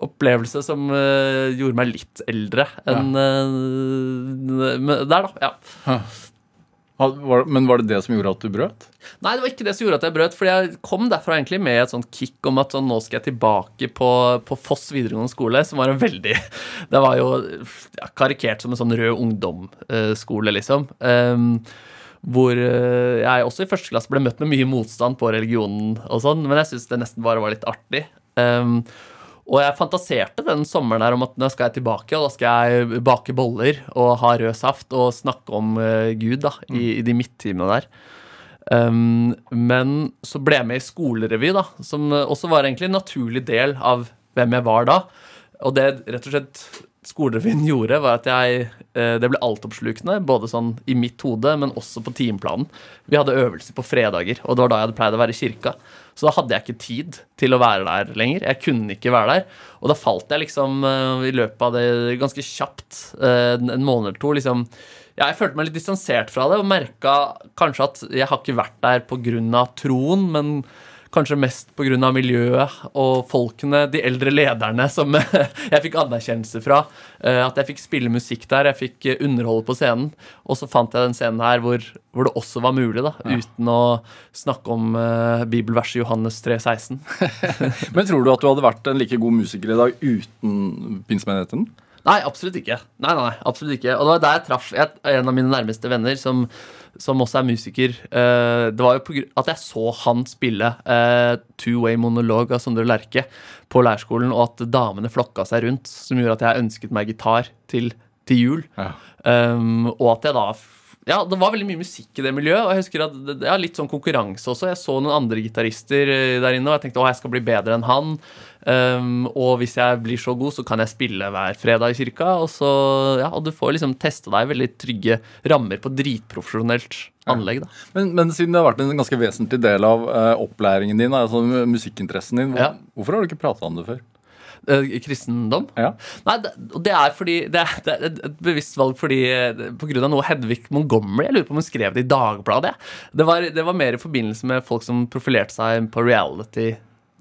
opplevelse som uh, gjorde meg litt eldre enn ja. uh, der, da. ja. Men var det det som gjorde at du brøt? Nei, det var ikke det som gjorde at jeg brøt. For jeg kom derfra egentlig med et sånt kick om at sånn, nå skal jeg tilbake på, på Foss videregående skole, som var en veldig Det var jo ja, karikert som en sånn rød ungdomsskole, liksom. Um, hvor eh, jeg også i første klasse ble møtt med mye motstand på religionen og sånn, men jeg syns det nesten bare var litt artig. Um, og jeg fantaserte den sommeren her om at nå skal jeg tilbake, og da skal jeg bake boller og ha rød saft og snakke om uh, Gud da, i, i de midttimene der. Um, men så ble jeg med i skolerevy, da, som også var egentlig en naturlig del av hvem jeg var da. Og det rett og slett skolerevyen gjorde, var at jeg eh, Det ble altoppslukende, både sånn i mitt hode, men også på timeplanen. Vi hadde øvelser på fredager, og det var da jeg hadde pleid å være i kirka. Så da hadde jeg ikke tid til å være der lenger. Jeg kunne ikke være der. Og da falt jeg liksom eh, i løpet av det ganske kjapt, eh, en måned eller to, liksom ja, jeg følte meg litt distansert fra det og merka kanskje at jeg har ikke vært der pga. troen, men kanskje mest pga. miljøet og folkene, de eldre lederne, som jeg fikk anerkjennelse fra. Eh, At jeg fikk spille musikk der, jeg fikk eh, underholde på scenen. Og så fant jeg den scenen her hvor, hvor det også var mulig, da, uten å snakke om uh, bibelverset Johannes 3,16. Men tror du at du hadde vært en like god musiker i dag uten pinsemenigheten? Nei, absolutt ikke. Nei, nei, absolutt ikke. Og det var der jeg traff en av mine nærmeste venner, som, som også er musiker. Eh, det var jo på at jeg så han spille uh, two-way monolog av Sondre Lerche på leirskolen, og at damene flokka seg rundt, som gjorde at jeg ønsket meg gitar til, til jul. Ja. Um, og at jeg da ja, det var veldig mye musikk i det miljøet. Og jeg husker at det, ja, litt sånn konkurranse også. Jeg så noen andre gitarister eh, der inne, og jeg tenkte å, jeg skal bli bedre enn han. Um, og hvis jeg blir så god, så kan jeg spille hver fredag i kirka. Og, så, ja, og du får liksom teste deg i veldig trygge rammer på dritprofesjonelt anlegg. da. Men, men siden det har vært en ganske vesentlig del av uh, opplæringen din, altså musikkinteressen din, hvor, hvorfor har du ikke prata om det før? Eh, kristendom? Ja. Nei, det, det er fordi Det er, det er et- bevisst valg fordi eh, på grunn av noe Hedvig Montgomery Jeg lurer på om hun skrev det i Dagbladet. Det var, det var mer i forbindelse med folk som profilerte seg på reality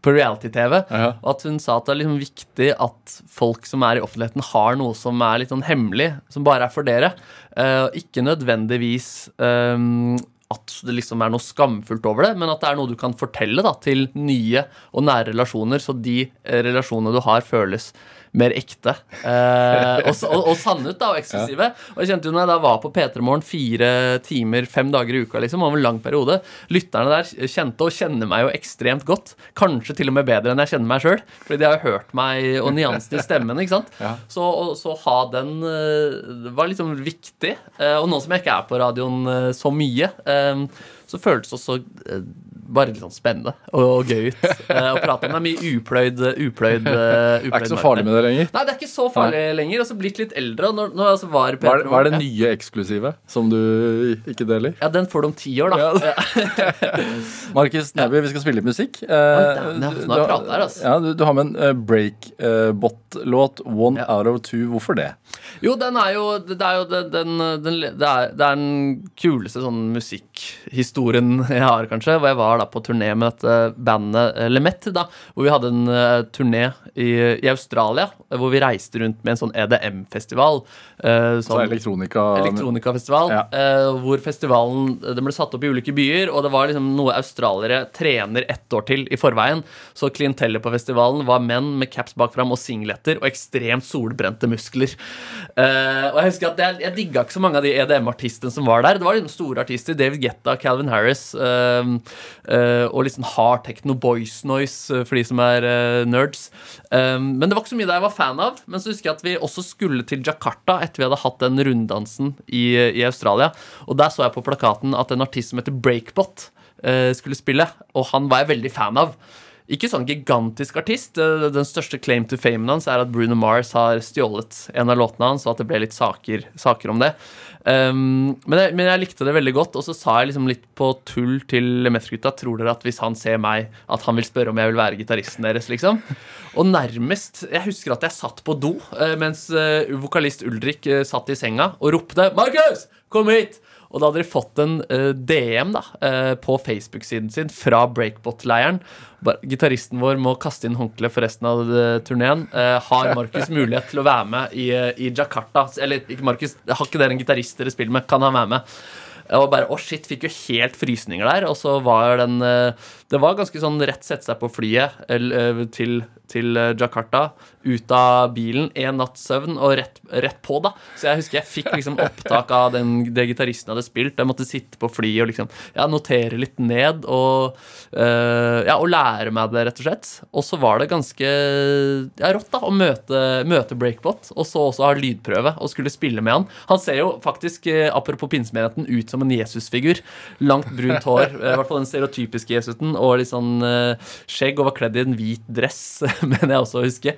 på reality-TV. Ja. Og at hun sa at det er liksom viktig at folk som er i offentligheten, har noe som er litt sånn hemmelig, som bare er for dere. Og ikke nødvendigvis ehm, at det liksom er noe skamfullt over det, men at det er noe du kan fortelle da, til nye og nære relasjoner, så de eh, relasjonene du har, føles mer ekte. Eh, og, og, og sanne ut, da, og eksklusive. Og jeg kjente jo når jeg da var på P3 Morgen fire timer, fem dager i uka, liksom, over en lang periode Lytterne der kjente og kjenner meg jo ekstremt godt. Kanskje til og med bedre enn jeg kjenner meg sjøl. Fordi de har hørt meg og nyansene i stemmen. ikke sant? Ja. Så, og, så ha den eh, var liksom viktig. Eh, og nå som jeg ikke er på radioen eh, så mye, eh, så føltes det også eh, bare litt sånn spennende og, og gøy ut eh, å prate om. Det er mye upløyd, upløyd, uh, Det er ikke så farlig med det lenger. Nei, det er ikke så farlig lenger. Altså så blitt litt eldre. Når, når altså var Hva er, hva er det nye eksklusive som du ikke deler? Ja, den får du om ti år, da. Ja. Markus Neby, vi skal spille litt musikk. Uh, du- har du- her, altså. Ja, du, du har med en breakbot-låt, One Ja. Out of Two. Hvorfor det? Jo, den er jo Det er jo den, den, den det, er, det er den kuleste sånn musikkhistorien jeg har, kanskje. Hvor jeg var da på turné med dette bandet eh, Lemet, da. Hvor vi hadde en uh, turné i, i Australia. eh, Hvor vi reiste rundt med en sånn EDM-festival. Uh, Så elektronika Elektronikafestival, Ja. Uh, hvor festivalen eh, den ble satt opp i ulike byer, og det var liksom noe australiere trener ett år til i forveien. Så klientellet på festivalen var menn med caps bak fram og singletter og ekstremt solbrente muskler. Eh, og Jeg husker at jeg, jeg digga ikke så mange av de EDM-artistene som var der. Det var liksom store artister. David Guetta, Calvin Harris uh, uh, og liksom hard techno boys noise for de som er nerds. Um, men det var ikke så mye der jeg var fan av. Men så husker jeg at vi også skulle til Jakarta etter vi hadde hatt den runddansen i, i Australia. Og der så jeg på plakaten at en artist som heter Breakbot skulle spille. Og han var jeg veldig fan av. Ikke sånn gigantisk artist. Eh, Den største claim to famen hans er at Bruno Mars har stjålet en av låtene hans, og at det ble litt saker, saker om det. Um, men, jeg, men jeg likte det veldig godt, og så sa jeg liksom litt på tull til Meth-gutta Tror dere at hvis han ser meg, at han vil spørre om jeg vil være gitaristen deres, liksom? Og nærmest Jeg husker at jeg satt på do eh, mens eh, vokalist Ulrik satt i senga og ropte 'Markus, kom hit!' Og da hadde de fått en uh, DM da, uh, på Facebook-siden sin fra Breakbot-leiren. Gitaristen vår må kaste inn håndkle for resten av uh, turneen. Uh, har Markus mulighet til å være med i, eh, i Jakarta? Eller ikke Markus, har ikke dere en gitarist dere spiller med? Kan han være med? Og bare, å shit, fikk jo helt frysninger der. Og så var den eh, Det var ganske sånn rett sette seg på flyet eh, til, til eh, Jakarta. Ut av bilen, én natts søvn og rett, rett på, da. Så jeg husker jeg fikk liksom opptak av den, det gitaristen hadde spilt. Jeg måtte sitte på flyet og liksom ja, notere litt ned og, uh, ja, og lære meg det, rett og slett. Og så var det ganske ja, rått da å møte, møte Breakbot, og så også ha lydprøve og skulle spille med han. Han ser jo faktisk, apropos pinsemenigheten, ut som en Jesusfigur. Langt brunt hår, eh, i hvert fall den stereotypiske Jesusen, og litt sånn eh, skjegg og var kledd i en hvit dress, mener jeg også å huske.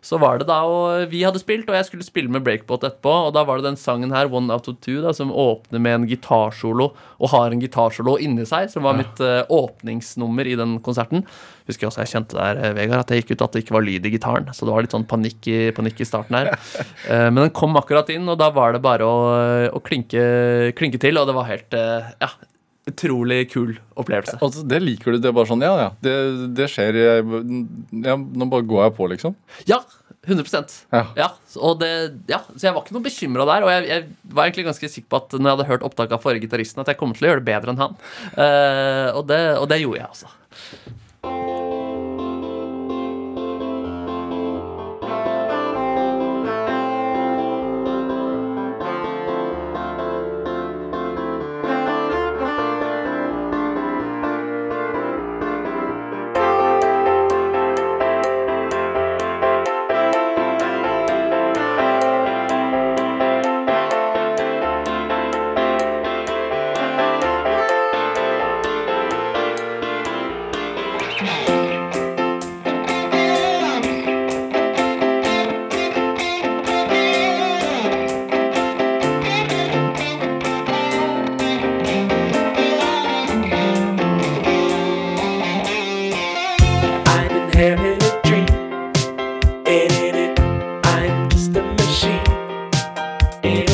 Så var det da, og vi hadde spilt, og jeg skulle spille med Breakbot etterpå. Og da var det den sangen her, One Out of Two, da, som åpner med en gitarsolo, og har en gitarsolo inni seg, som var mitt uh, åpningsnummer i den konserten. Husker jeg også jeg kjente der, eh, Vegard, at jeg gikk ut at det ikke var lyd i gitaren. Så det var litt sånn panikk i, panikk i starten her. uh, men den kom akkurat inn, og da var det bare å, å klinke, klinke til, og det var helt uh, Ja. Utrolig kul opplevelse. Altså, det liker du. Det er bare sånn Ja, ja, det, det skjer. Jeg, ja, nå bare går jeg på, liksom. Ja, 100 Ja. ja og det, ja, Så jeg var ikke noe bekymra der. Og jeg, jeg var egentlig ganske sikker på at når jeg hadde hørt opptaket av forrige gitaristen, at jeg kommer til å gjøre det bedre enn han. Uh, og, det, og det gjorde jeg, altså. It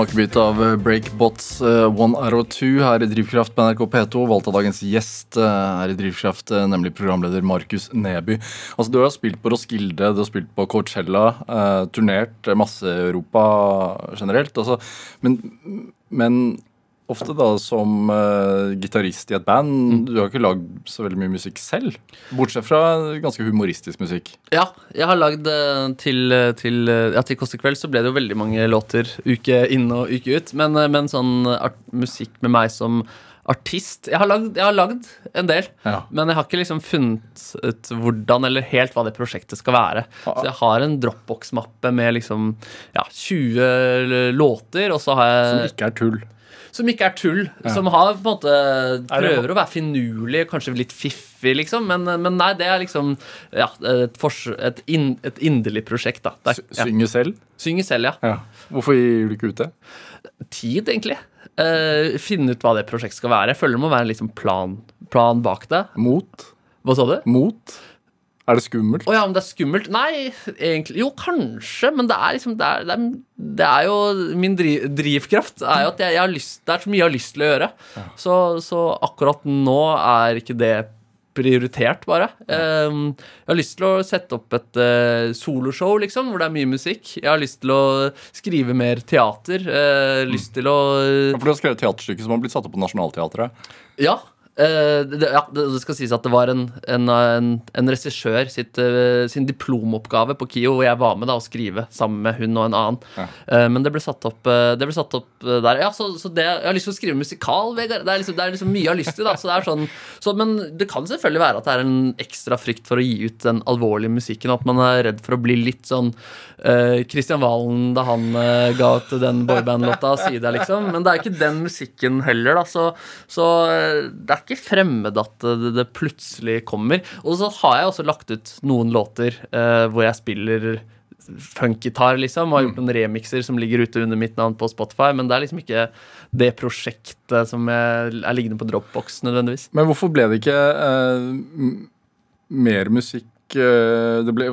smakebit av eh, Breakbots eh, One Arrow Two her i Drivkraft på NRK P2. Valgt av dagens gjest eh, her i Drivkraft, eh, nemlig programleder Markus Neby. Altså, Du har spilt på Roskilde, du har spilt på Coachella, eh, turnert eh, masse Europa generelt. Altså, men, men ofte da som uh, gitarist i et band. Du har ikke lagd så veldig mye musikk selv, bortsett fra ganske humoristisk musikk. Ja, jeg har lagd eh, til, eh, til, ja, til Kåss til kveld så ble det jo veldig mange låter uke inn og uke ut. Men, men sånn art, musikk med meg som artist Jeg har lagd, jeg har lagd en del. Ja. Men jeg har ikke liksom funnet ut hvordan eller helt hva det prosjektet skal være. Så jeg har en Dropbox-mappe med liksom ja, 20 låter, og så har jeg Som ikke er tull. Som ikke er tull. Som har på en måte prøver å være finurlig, kanskje litt fiffig, liksom. Men, men nei, det er liksom ja, et, fors et, in, et inderlig prosjekt. da er, ja. Synge selv. Synge selv, ja. Ja. Hvorfor gir du ikke ut det? Tid, egentlig. Uh, finne ut hva det prosjektet skal være. Jeg føler det må være en liksom plan, plan bak det. Mot? Hva sa du? Mot? Er det skummelt? Å ja, om det er skummelt? Nei, egentlig Jo, kanskje, men det er liksom Det er, det er, det er jo Min driv, drivkraft er jo at jeg, jeg har lyst Det er så mye jeg har lyst til å gjøre. Så, så akkurat nå er ikke det prioritert, bare. Um, jeg har lyst til å sette opp et uh, soloshow, liksom, hvor det er mye musikk. Jeg har lyst til å skrive mer teater. Uh, lyst til å Ja, For du har skrevet teaterstykke som har blitt satt opp på Nationaltheatret. Ja. Eh, det, ja, det, skal sies at det var en, en, en, en regissør sitt, uh, sin diplomoppgave på KIO, hvor jeg var med da å skrive sammen med hun og en annen. Ja. Uh, men det ble satt opp, det ble satt opp der. Ja, så, så det, Jeg har lyst til å skrive musikal, Vegard. Det er liksom, det er liksom mye jeg har lyst til. da så det er sånn, så, Men det kan selvfølgelig være at det er en ekstra frykt for å gi ut den alvorlige musikken. At man er redd for å bli litt sånn Kristian Christian Valen da han ga ut den boyband-låta, si liksom. Men det er ikke den musikken heller, da. Så, så det er ikke fremmed at det, det plutselig kommer. Og så har jeg også lagt ut noen låter eh, hvor jeg spiller funkgitar, liksom. Og har gjort noen remixer som ligger ute under mitt navn på Spotify. Men det er liksom ikke det prosjektet som er, er liggende på Dropbox nødvendigvis. Men hvorfor ble det ikke eh, mer musikk det ble,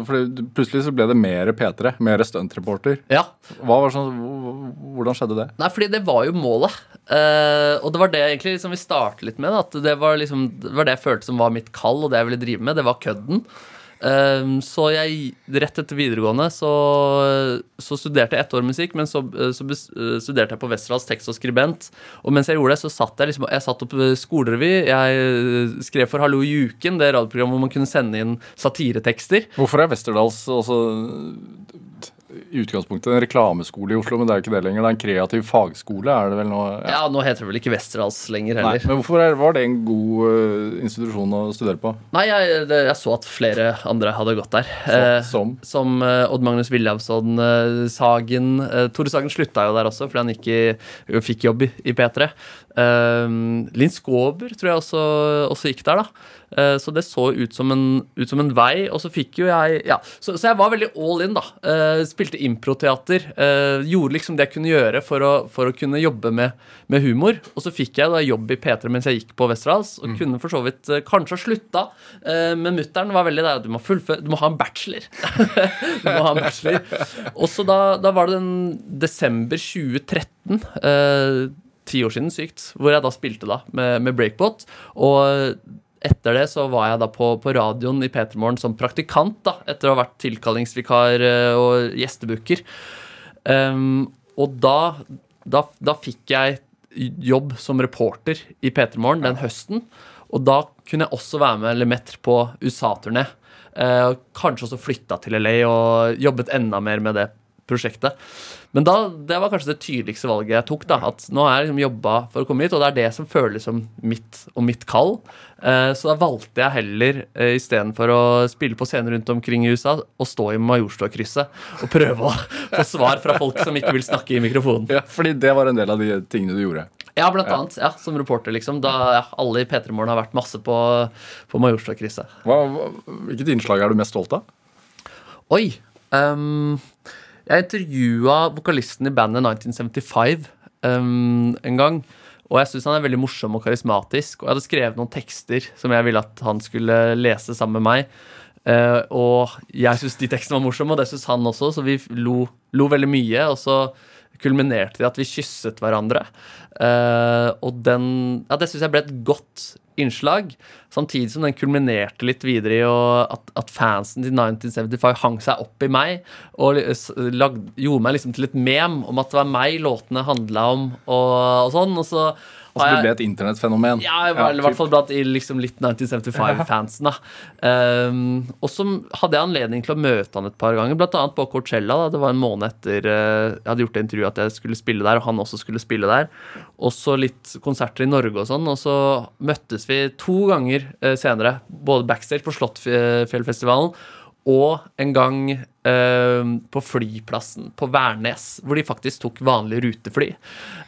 Plutselig så ble det mer P3, mer stuntreporter. Ja, sånn, hvordan skjedde det? Nei, fordi det var jo målet. Uh, og det var det egentlig liksom vi startet litt med. Da, at det var, liksom, det var det jeg følte som var mitt kall, og det jeg ville drive med. Det var kødden. Eh, så jeg, rett etter videregående, så, så studerte jeg ett år musikk, men så, så bes- eh, studerte jeg på Westerdals tekst og skribent. Og mens jeg gjorde det, så satt jeg liksom Jeg satt opp eh, skolerevy. Jeg eh, skrev for Hallo i uken, det radioprogrammet hvor man kunne sende inn satiretekster. Hvorfor er Westerdals også i utgangspunktet en reklameskole i Oslo, men det er jo ikke det lenger. Det er en kreativ fagskole, er det vel nå? Ja, nå heter det vel ikke Westerdals lenger Nei, heller. men hvorfor er, var det en god uh, institusjon å studere på? Nei, jeg, jeg så at flere andre hadde gått der. Så, som? som uh, Odd Magnus Williamson, uh, Sagen eh, Tore Sagen slutta jo der også, fordi han ikke fikk jobb i, i P3. Uh, Linn Skåber tror jeg også, også gikk der, da. Uh, så det så ut som, en, ut som en vei. Og så fikk jo jeg Ja, så, så jeg var veldig all in, da. Uh, spilte improteater. Uh, gjorde liksom det jeg kunne gjøre for å, for å kunne jobbe med, med humor. Og så fikk jeg da jobb i P3 mens jeg gikk på Westerdals, og kunne for så vidt kanskje ha slutta. men mutter'n var veldig der. Du må fullføre Du må ha en bachelor. du må ha en bachelor. Og så da, da var det den desember 2013. eh, Ti år siden, sykt. Hvor jeg da spilte da med, med Breakbot. Og etter det så var jeg da på, på radioen i P3 Morgen som praktikant, da, etter å ha vært tilkallingsvikar eh, og gjestebooker. Um, og da, da, da fikk jeg jobb som reporter i P3 Morgen den høsten. Og da kunne jeg også være med Lemetre på USA-turné. Uh, kanskje også flytta til LA og jobbet enda mer med det prosjektet. Men da, det var kanskje det tydeligste valget jeg tok. da, At nå har jeg liksom jobba for å komme hit, og det er det som føles som mitt og mitt kall. Eh, så da valgte jeg heller, uh, istedenfor å spille på scener rundt omkring i USA, å stå i Majorstua-krysset og prøve å få svar fra folk som ikke vil snakke i mikrofonen. Ja, fordi det var en del av de tingene du gjorde. Ja, blant annet. Ja, Som reporter, liksom. Da ja, alle i P3 Morgen har vært masse på, på hva, hvilket innslag er du mest stolt av? Oi. ehm, jeg intervjua vokalisten i bandet 1975 um, en gang. Og jeg syns han er veldig morsom og karismatisk. Og jeg hadde skrevet noen tekster som jeg ville at han skulle lese sammen med meg. Uh, og jeg syns de tekstene var morsomme, og det syns han også, så vi lo, lo veldig mye. Og så kulminerte i at vi kysset hverandre. Uh, og den Ja, det syns jeg ble et godt innslag. Samtidig som den kulminerte litt videre i at, at fansen til 1975 hang seg opp i meg og lag, gjorde meg liksom til et mem om at det var meg låtene handla om, og, og sånn. Og så Altså, så ble det et internettfenomen. ja, i hvert fall blant i liksom litt 1975-fansen. da um, Og så hadde jeg anledning til å møte han et par ganger, annet på Coachella. da Det var en måned etter uh, jeg hadde gjort det intervjuet at jeg skulle spille der, og han også skulle spille der. Også litt konserter i Norge og sånn. Og så møttes vi to ganger uh, senere, både backstage på Slottsfjellfestivalen og en gang eh, på flyplassen på Værnes, hvor de faktisk tok vanlige rutefly.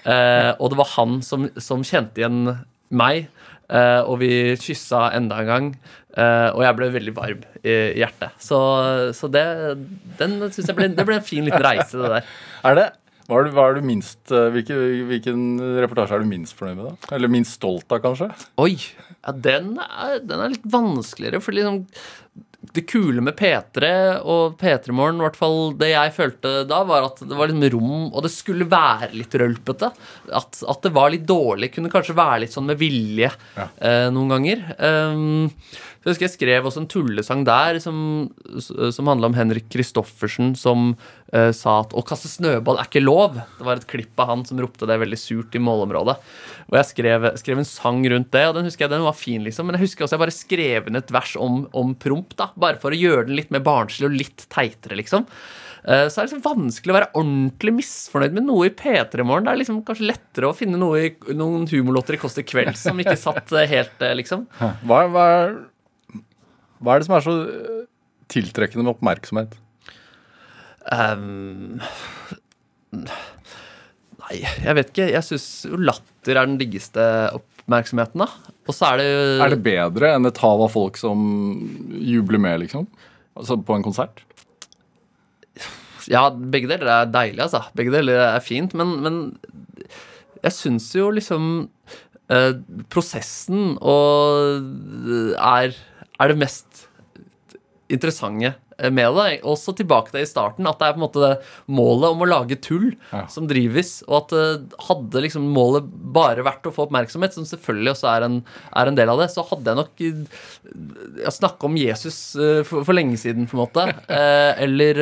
Eh, og det var han som, som kjente igjen meg, eh, og vi kyssa enda en gang. eh, og jeg ble veldig varm i hjertet. Så, så det, den synes jeg ble, det ble en fin liten reise, det der. Er det? Hva er du, hva er du minst, hvilken, hvilken reportasje er du minst fornøyd med? da? Eller minst stolt av, kanskje? Oi, ja, den, er, den er litt vanskeligere, for liksom det kule med P3 og P3 Morgen, i hvert fall det jeg følte da, var at det var litt rom, og det skulle være litt rølpete. At, at det var litt dårlig. Kunne kanskje være litt sånn med vilje eh, noen ganger. Um, så jeg husker jeg skrev også en tullesang der som, som handla om Henrik Kristoffersen som uh, sa at å kaste snøball er ikke lov. Det var et klipp av han som ropte det veldig surt i målområdet. Og jeg skrev, skrev en sang rundt det, og den husker jeg den var fin, liksom. Men jeg husker også jeg bare skrev inn et vers om, om promp, da. Bare for å gjøre den litt mer barnslig og litt teitere, liksom. Eh, Så er det liksom vanskelig å være ordentlig misfornøyd med noe i P3 Morgen. Det er liksom kanskje lettere å finne noe i, noen humorlåter i Kåss til kveld som ikke satt eh, helt, liksom. Hva, hva, er, hva er det som er så eh, tiltrekkende med oppmerksomhet? Um, nei, jeg vet ikke. Jeg syns jo latter er den diggeste oppmerksomheten, da. Og så er det jo Er det bedre enn et hav av folk som jubler med, liksom? Altså på en konsert? Ja, begge deler er deilig, altså. Begge deler er fint, men, men jeg syns jo liksom eh, prosessen og er, er det mest interessante med det. Også tilbake til i starten, at det er på en måte det målet om å lage tull Ja. som drives, og at eh, hadde liksom målet bare vært å få oppmerksomhet, som selvfølgelig også er en, er en del av det, så hadde jeg nok eh, snakka om Jesus eh, for, for lenge siden, på en måte. Eh, eller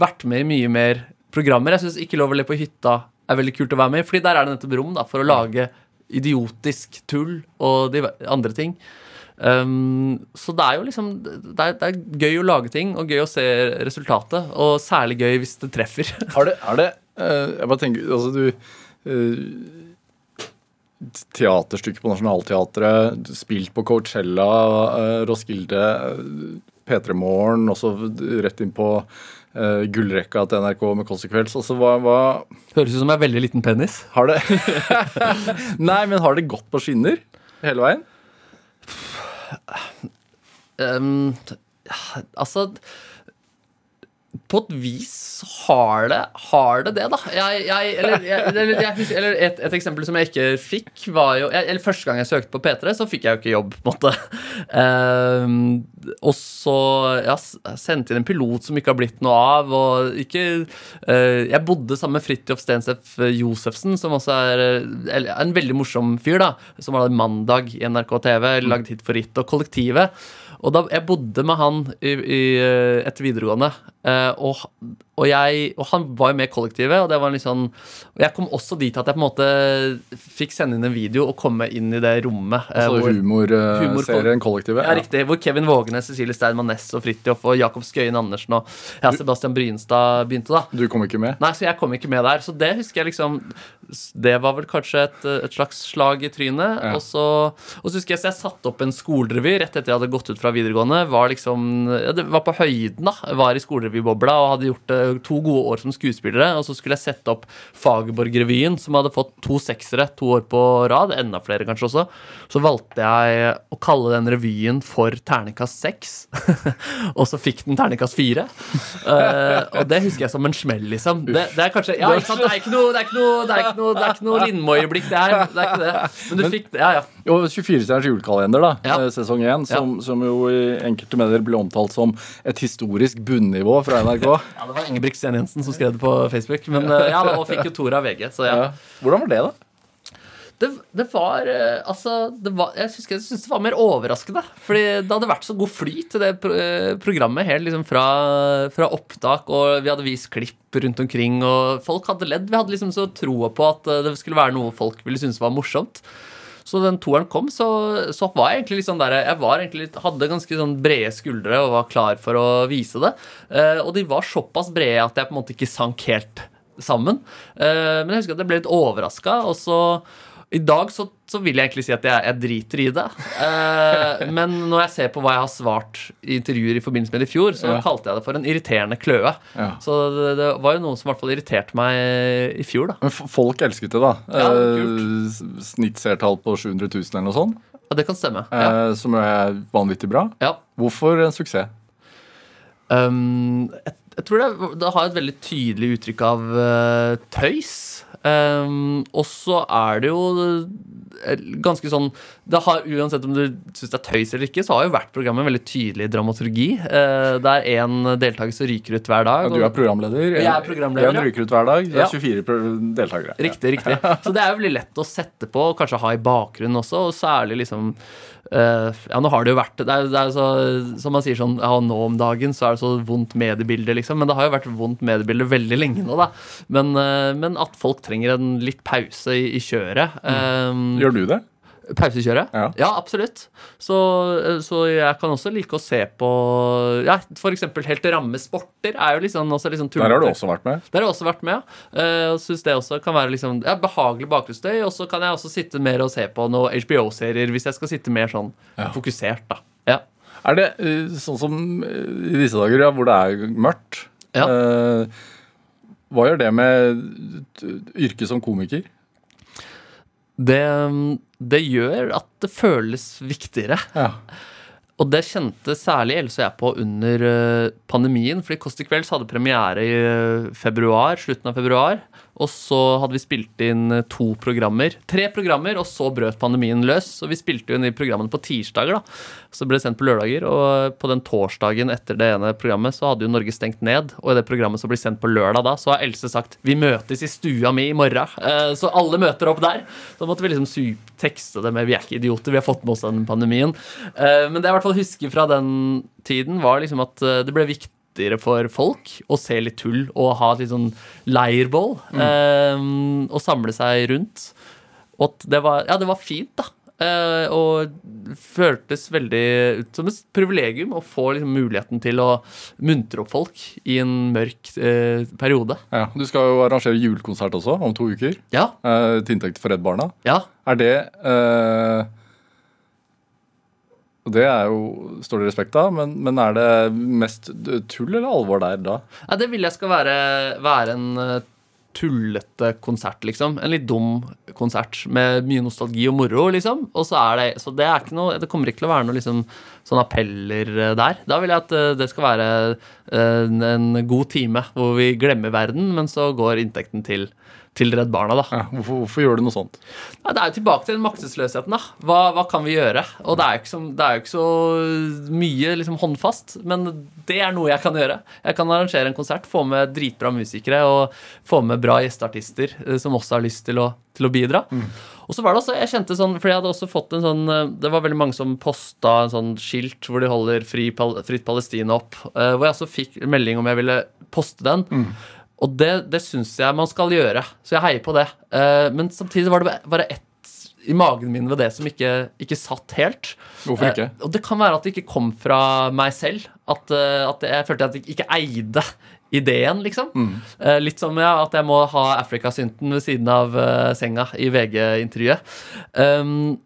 vært med i mye mer programmer. Jeg syns Ikke lov å le på hytta er veldig kult å være med i, fordi der er det nettopp rom da, for å lage idiotisk tull og de andre ting. Um, så det er jo liksom det er, det er gøy å lage ting og gøy å se resultatet. Og særlig gøy hvis det treffer. Er det, er det uh, Jeg bare tenker Altså, du uh, Teaterstykke på Nationaltheatret, spilt på Coachella, uh, Roskilde, eh, P3 Morgen, også rett inn på uh, gullrekka til NRK med konsekvens. Altså, hva, hva Høres ut som en veldig liten penis. Har det Nei, men har det gått på skinner hele veien? Um, altså På et vis har det har det, det, da. Jeg, jeg, eller jeg, eller, et, et eksempel som jeg ikke fikk, var jo Eller Første gang jeg søkte på P3, så fikk jeg jo ikke jobb, på en måte. Um, og så jeg sendte inn en pilot som ikke har blitt noe av. Og ikke uh, Jeg bodde sammen med Fridtjof Stensef Josefsen, som også er eh, en veldig morsom fyr, da. Som har Mandag i NRK TV, lagd hit for Ritt og Kollektivet. Og da, jeg bodde med han i, i, eh, etter videregående, eh, og, og, jeg, og han var jo med i kollektivet. Og det var sånn Og jeg kom også dit at jeg på en måte fikk sende inn en video og komme inn i det rommet. eh, Altså hvor- humorserien Kollektivet? ja, riktig. Hvor Kevin Vågenes, Cecilie Steinmann Næss og Fridtjof og Jakob Skøyen Andersen og ja, Sebastian Brynstad begynte, da. Du kom ikke med? Nei, så jeg kom ikke med der. Så det husker jeg liksom Det var vel kanskje et, et slags slag i trynet. Ja. Og, så, og så husker jeg så jeg satte opp en skolerevy rett etter jeg hadde gått ut fra videregående. Var liksom ja, Det var på høyden, da. Var i skolerevybobla og hadde gjort det to gode år som skuespillere. Og så skulle jeg sette opp Fagerborg-revyen, som hadde fått to seksere to år på rad. Enda flere, kanskje også. Så valgte jeg å kalle den revyen for Ternekast 6. og så fikk den Ternekast 4. uh, og det husker jeg som en smell, liksom. Det, det er kanskje Ja, ikke sant? Det er ikke noe Det er ikke noe, det er ikke noe, det er ikke noe Lindmo-øyeblikk, det her. Det er ikke det. Men du fikk det. Ja, ja. Og 24-stjerners julekalender, da, Ja. eh, sesong 1, som, som jo i enkelte medier ble omtalt som et historisk bunnivå fra NRK. ja det var Ingebrigt Sten Jensen som skrev det på Facebook. Men eh, ja, og fikk jo Tor av VG, så ja. Ja. Hvordan var det, da? Det, det var eh, Altså, det var, jeg syns jeg det var mer overraskende. Fordi det hadde vært så god flyt til det pro eh, programmet helt liksom fra, fra opptak, og vi hadde vist klipp rundt omkring, og folk hadde ledd. Vi hadde liksom så troa på at det skulle være noe folk ville synes var morsomt. Så den toeren kom, så, så var jeg egentlig litt sånn der Jeg var egentlig litt, hadde ganske sånn brede skuldre og var klar for å vise det. Eh, og de var såpass brede at jeg på en måte ikke sank helt sammen. Eh, men jeg husker at jeg ble litt overraska, og så i dag så, så vil jeg egentlig si at jeg, jeg driter i det. Eh, men når jeg ser på hva jeg har svart i intervjuer i forbindelse med det i fjor, så Ja. kalte jeg det for en irriterende kløe. Ja. Så det, det var jo noe som i hvert fall irriterte meg i fjor, da. Men folk elsket det, da. Ja, Eh, Snittseertall på 700 000 eller noe sånt, Ja, det kan stemme. Ja. eh, som er vanvittig bra. ja. Hvorfor en suksess? Um, jeg, jeg tror det, det har et veldig tydelig uttrykk av uh, tøys. Um, og så er det jo eh, ganske sånn det har, Uansett om du syns det er tøys eller ikke, så har jo hvert program en veldig tydelig dramaturgi. Uh, er én deltaker som ryker ut hver dag. Ja, du er programleder. Jeg er programleder, En ryker ut hver dag. Det er 24 pro- deltakere. Riktig, riktig. Så det er jo veldig lett å sette på, og kanskje ha i bakgrunnen også, og særlig liksom eh, Ja, nå har det jo vært Det er, det er så, Som man sier sånn Ja, nå om dagen så er det så vondt mediebilde, liksom. Men det har jo vært vondt mediebilde veldig lenge nå, da. Men, uh, men at folk trenger en litt pause i, i kjøret. Um, Gjør du det? Pausekjøret? Ja. absolutt. Så, så jeg kan også like å se på Ja, eksempel Helt rammesporter. er jo liksom også liksom Der har du også vært med. Der har jeg også vært med, ja. Eh, syns det også kan være liksom, ja, behagelig bakgrunnsstøy. Og så kan jeg også sitte mer og se på noen HBO-serier hvis jeg skal sitte mer sånn fokusert, da. Ja. Er det eh, sånn som eh, i disse dager, ja, hvor det er mørkt? Ja. eh, hva gjør det med yrket som komiker? Det, det gjør at det føles viktigere. Ja. Og det kjente særlig Else og jeg på under eh, pandemien. Fordi Kåss til kvelds hadde premiere i eh, februar, slutten av februar. Og så hadde vi spilt inn eh, to programmer. Tre programmer, og så brøt pandemien løs. Så vi spilte inn de programmene på tirsdager. da. Så ble det sendt på lørdager. Og på den torsdagen etter det ene programmet så hadde jo Norge stengt ned. Og i det programmet som blir sendt på lørdag da, så har Else sagt 'Vi møtes i stua mi i morgen'. Eh, Så alle møter opp der. Så måtte vi liksom tekste det med 'Vi er ikke idioter, vi har fått med oss den pandemien'. Eh, Men det jeg i hvert fall husker fra den tiden, var liksom at eh, det ble viktigere for folk å se litt tull og ha et litt sånn leirbål. eh, Og samle seg rundt. Og at det var, ja, det var fint, da. Eh, og føltes veldig ut som et privilegium å få liksom, muligheten til å muntre opp folk i en mørk eh, periode. Ja, Du skal jo arrangere julekonsert også om to uker. Ja, eh, til inntekt for Redd Barna. ja. Er det eh, Og det er jo, står det respekt av, men, men er det mest tull eller alvor der da? Ja, det vil jeg skal være, være en eh, tullete konsert, liksom. En litt dum konsert med mye nostalgi og moro, liksom. Og så er det Så det er ikke noe Det kommer ikke til å være noe liksom sånn appeller eh, der. Da vil jeg at eh, det skal være en, en god time hvor vi glemmer verden, men så går inntekten til, til Redd Barna, da. Ja, hvorfor, hvorfor gjør du noe sånt? Nei, det er jo tilbake til den maktesløsheten. da. Hva, hva kan vi gjøre? Og det er jo ikke så, det er jo ikke så mye liksom, håndfast, men det er noe jeg kan gjøre. Jeg kan arrangere en konsert, få med dritbra musikere og få med bra gjesteartister eh, som også har lyst til å, til å bidra. Og så var det også, jeg kjente sånn, fordi jeg hadde også fått en sånn eh, Det var veldig mange som posta en sånn skilt hvor de holder fri, Fritt Palestina opp. eh, Hvor jeg også fikk melding om jeg ville poste den. Og det, det syns jeg man skal gjøre, så jeg heier på det. Eh, Men samtidig var det bare ett i magen min ved det som ikke, ikke satt helt. Hvorfor ikke? Eh, og det kan være at det ikke kom fra meg selv. At, eh, at jeg følte at jeg ikke eide ideen, liksom. Eh, litt som ja, at jeg må ha Afrikasynten ved siden av uh, senga i VG-intervjuet. Um,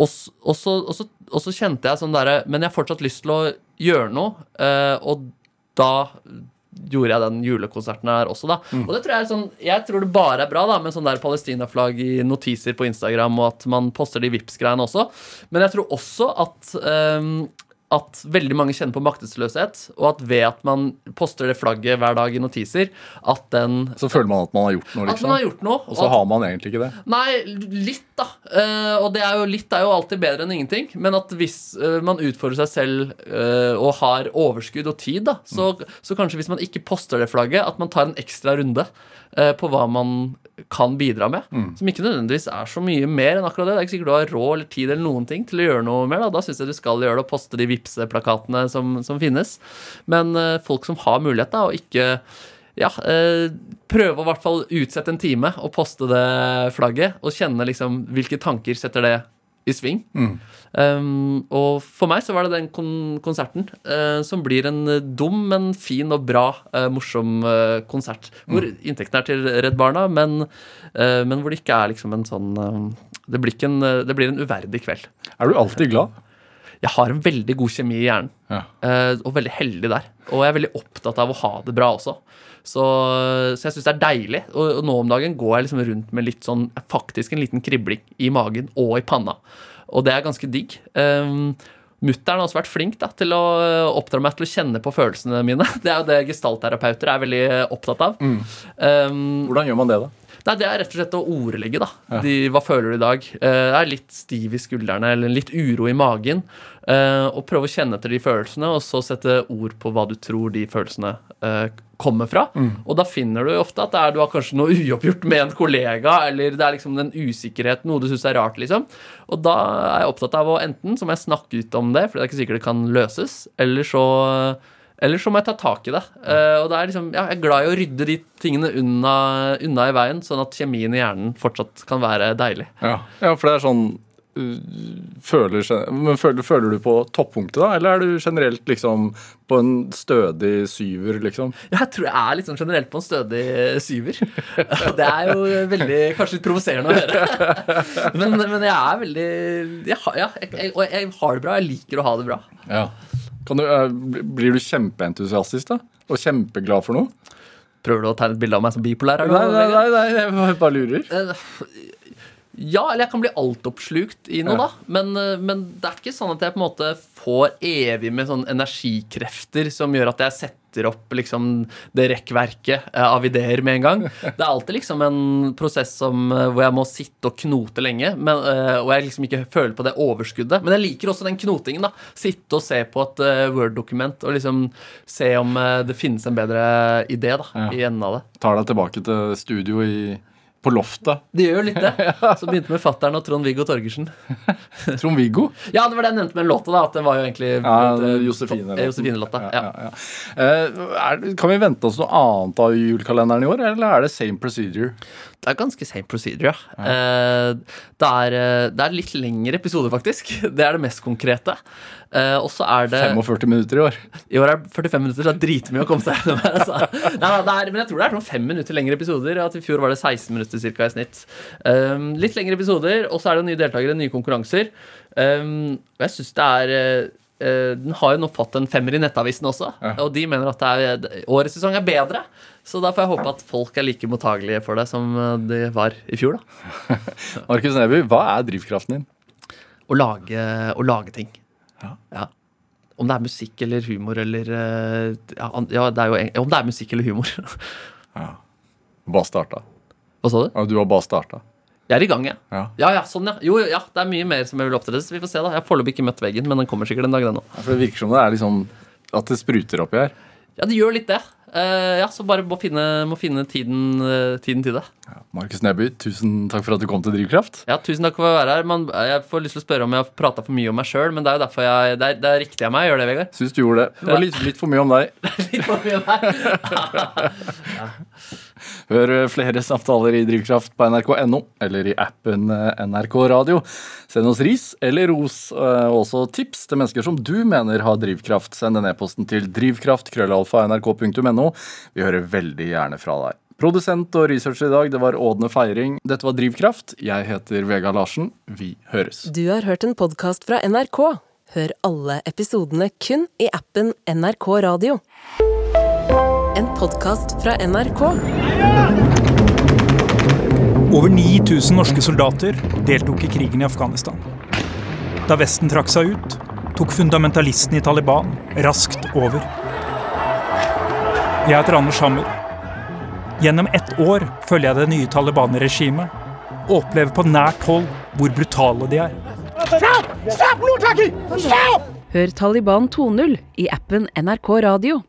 og, og, så, og, og så kjente jeg sånn derre Men jeg har fortsatt lyst til å gjøre noe, Uh, og da gjorde jeg den julekonserten her også, da. Og det tror jeg er sånn Jeg tror det bare er bra da med sånn der Palestina-flagg i notiser på Instagram, og at man poster de Vipps-greiene også. Men jeg tror også at ehm, at veldig mange kjenner på maktesløshet, og at ved at man poster det flagget hver dag i notiser, at den Så føler man at man har gjort noe, liksom? At liksom. man har gjort noe. Og så at- har man egentlig ikke det. Nei, litt, da. Eh, og det er jo, litt er jo alltid bedre enn ingenting. Men at hvis eh, man utfordrer seg selv eh, og har overskudd og tid, da, så, så kanskje hvis man ikke poster det flagget, at man tar en ekstra runde på hva man kan bidra med. Som ikke nødvendigvis er så mye mer enn akkurat det. Det er ikke sikkert du har råd eller tid eller noen ting til å gjøre noe mer. Da, da syns jeg du skal gjøre det og poste de Vipse-plakatene som, som finnes. Men eh, folk som har mulighet, da, og ikke ja, eh, prøve å i hvert fall utsette en time og poste det flagget, og kjenne liksom hvilke tanker setter det i sving. Um, og for meg så var det den kon konserten uh, som blir en dum, men fin og bra, uh, morsom uh, konsert. Hvor inntekten er til Redd Barna, men, men hvor det ikke er liksom en sånn det, blir en, det blir en uverdig kveld. Er du alltid glad? Jeg har en veldig god kjemi i hjernen. Ja. Eh, og veldig heldig der. Og jeg er veldig opptatt av å ha det bra også. Så, så jeg syns det er deilig. Og, og nå om dagen går jeg liksom rundt med litt sånn faktisk en liten kribling i magen og i panna. Og det er ganske digg. Um, Mutter'n har også vært flink da, til å oppdra meg til å kjenne på følelsene mine. Det er jo det gestaltterapeuter er veldig opptatt av. Um, Hvordan gjør man det, da? Nei, Det er rett og slett å ordlegge. da De, Hva føler du i dag? Eh, er litt stiv i skuldrene eller litt uro i magen. eh, og prøve å kjenne etter de følelsene, og så sette ord på hva du tror de følelsene eh, kommer fra. Og da finner du ofte at det er, du har kanskje noe uoppgjort med en kollega, eller det er liksom en usikkerhet, noe du syns er rart, liksom. Og da er jeg opptatt av å enten så må jeg snakke ut om det, for det er ikke sikkert det kan løses, eller så eller så må jeg ta tak i det. Uh, og det er liksom, ja, Jeg er glad i å rydde de tingene unna, unna i veien, sånn at kjemien i hjernen fortsatt kan være deilig. Ja, ja for det er sånn uh, føler, men føler, føler du på toppunktet, da? Eller er du generelt liksom på en stødig syver, liksom? Ja, Jeg tror jeg er sånn generelt på en stødig syver. Det er jo veldig kanskje litt provoserende å høre. Men, men jeg er veldig jeg, har- ja, jeg, jeg, Og jeg har det bra. Jeg liker å ha det bra. Ja. Kan du, uh, blir du kjempeentusiastisk, da? Og kjempeglad for noe? Prøver du å tegne et bilde av meg som bipolar? Nei, nei, nei, nei jeg bare- bare lurer. Ja, eller jeg kan bli altoppslukt i noe, Ja. da. Men, eh, men det er ikke sånn at jeg på en måte får evig med sånn energikrefter som gjør at jeg setter opp liksom det rekkverket eh, av ideer med en gang. Det er alltid liksom en prosess som, eh, hvor jeg må sitte og knote lenge, men, og jeg liksom ikke føler på det overskuddet. Men jeg liker også den knotingen. da Sitte og se på et Word-dokument og liksom se om det finnes en bedre idé da Ja. i enden av det. Tar deg tilbake til studio i, på loftet. Det gjør jo litt det. Så begynte med fattern og Trond-Viggo Torgersen. Trond-Viggo. Ja, det var det jeg nevnte med den låta. da At det var jo egentlig Ja, eh, Josefine. Josefine-låta. Ja, Ja, ja. Eh, er, kan vi vente oss noe annet av julekalenderen i år, eller er det same procedure? Det er ganske same procedure, ja. ja. det, er, eh, det er litt lengre episoder, faktisk. Det er det mest konkrete. Eh, og så er det 45 minutter i år. I år er det 45 minutter, så det er dritmye å komme seg gjennom. Altså. Nei, er, men jeg tror det er sånn fem minutter lengre episoder. At I fjor var det 16 minutter cirka, i snitt. Litt lengre episoder, og så er det nye deltakere, nye konkurranser. Jeg syns det er eh, eh, Den har jo nå fått en femmer i Nettavisen også, og de mener at er, årets sesong er bedre. Så da får jeg håpe at folk er like mottagelige for det som eh, de var i fjor. da Markus Neby, hva er drivkraften din? Å lage, å lage ting. Ja. Om det er musikk eller humor eller eh, Ja, ja det er jo, om det er musikk eller humor. Bare starta. Hva sa du? Ja, du har bare starta. Jeg er i gang, jeg. Ja. Ja, ja, sånn, ja. Jo, ja, det er mye mer som jeg vil oppdrettes. Vi får se, da. Jeg har foreløpig ikke møtt veggen, men den kommer sikkert en dag, den òg. Ja, For det virker som det er liksom at det spruter oppi her. Ja, det gjør litt det. Uh, ja, så bare må finne, må finne tiden, uh, tiden til det. Markus Neby, tusen takk for at du kom til Drivkraft. Ja, Tusen takk for å være her. Man, jeg får lyst til å spørre om jeg har prata for mye om meg sjøl, men det er jo derfor jeg, det, er, det er riktig av meg å gjøre det, Vegard. Syns du gjorde det. Det var litt, litt for mye om deg. Litt for mye om meg. Hør eh, flere samtaler i Drivkraft på nrk.no eller i appen eh, NRK Radio. Send oss ris eller ros, eh, og også tips til mennesker som du mener har drivkraft. Send en e-posten til drivkraft.krøllalfa.nrk.no. Vi hører veldig gjerne fra deg. Produsent og researcher i dag, det var Ådne Feiring. Dette var Drivkraft. Jeg heter Vegard Larsen. Vi høres. Du har hørt en podkast fra NRK. Hør alle episodene kun i appen NRK Radio. Podkast fra NRK. Over 9000 norske soldater deltok i krigen i Afghanistan. Da Vesten trakk seg ut, tok fundamentalistene i Taliban raskt over. Jeg heter Anders Hammer. Gjennom ett år følger jeg det nye Taliban-regimet og opplever på nært hold hvor brutale de er. Stopp! Stopp! Hør Taliban 2.0 i appen NRK Radio.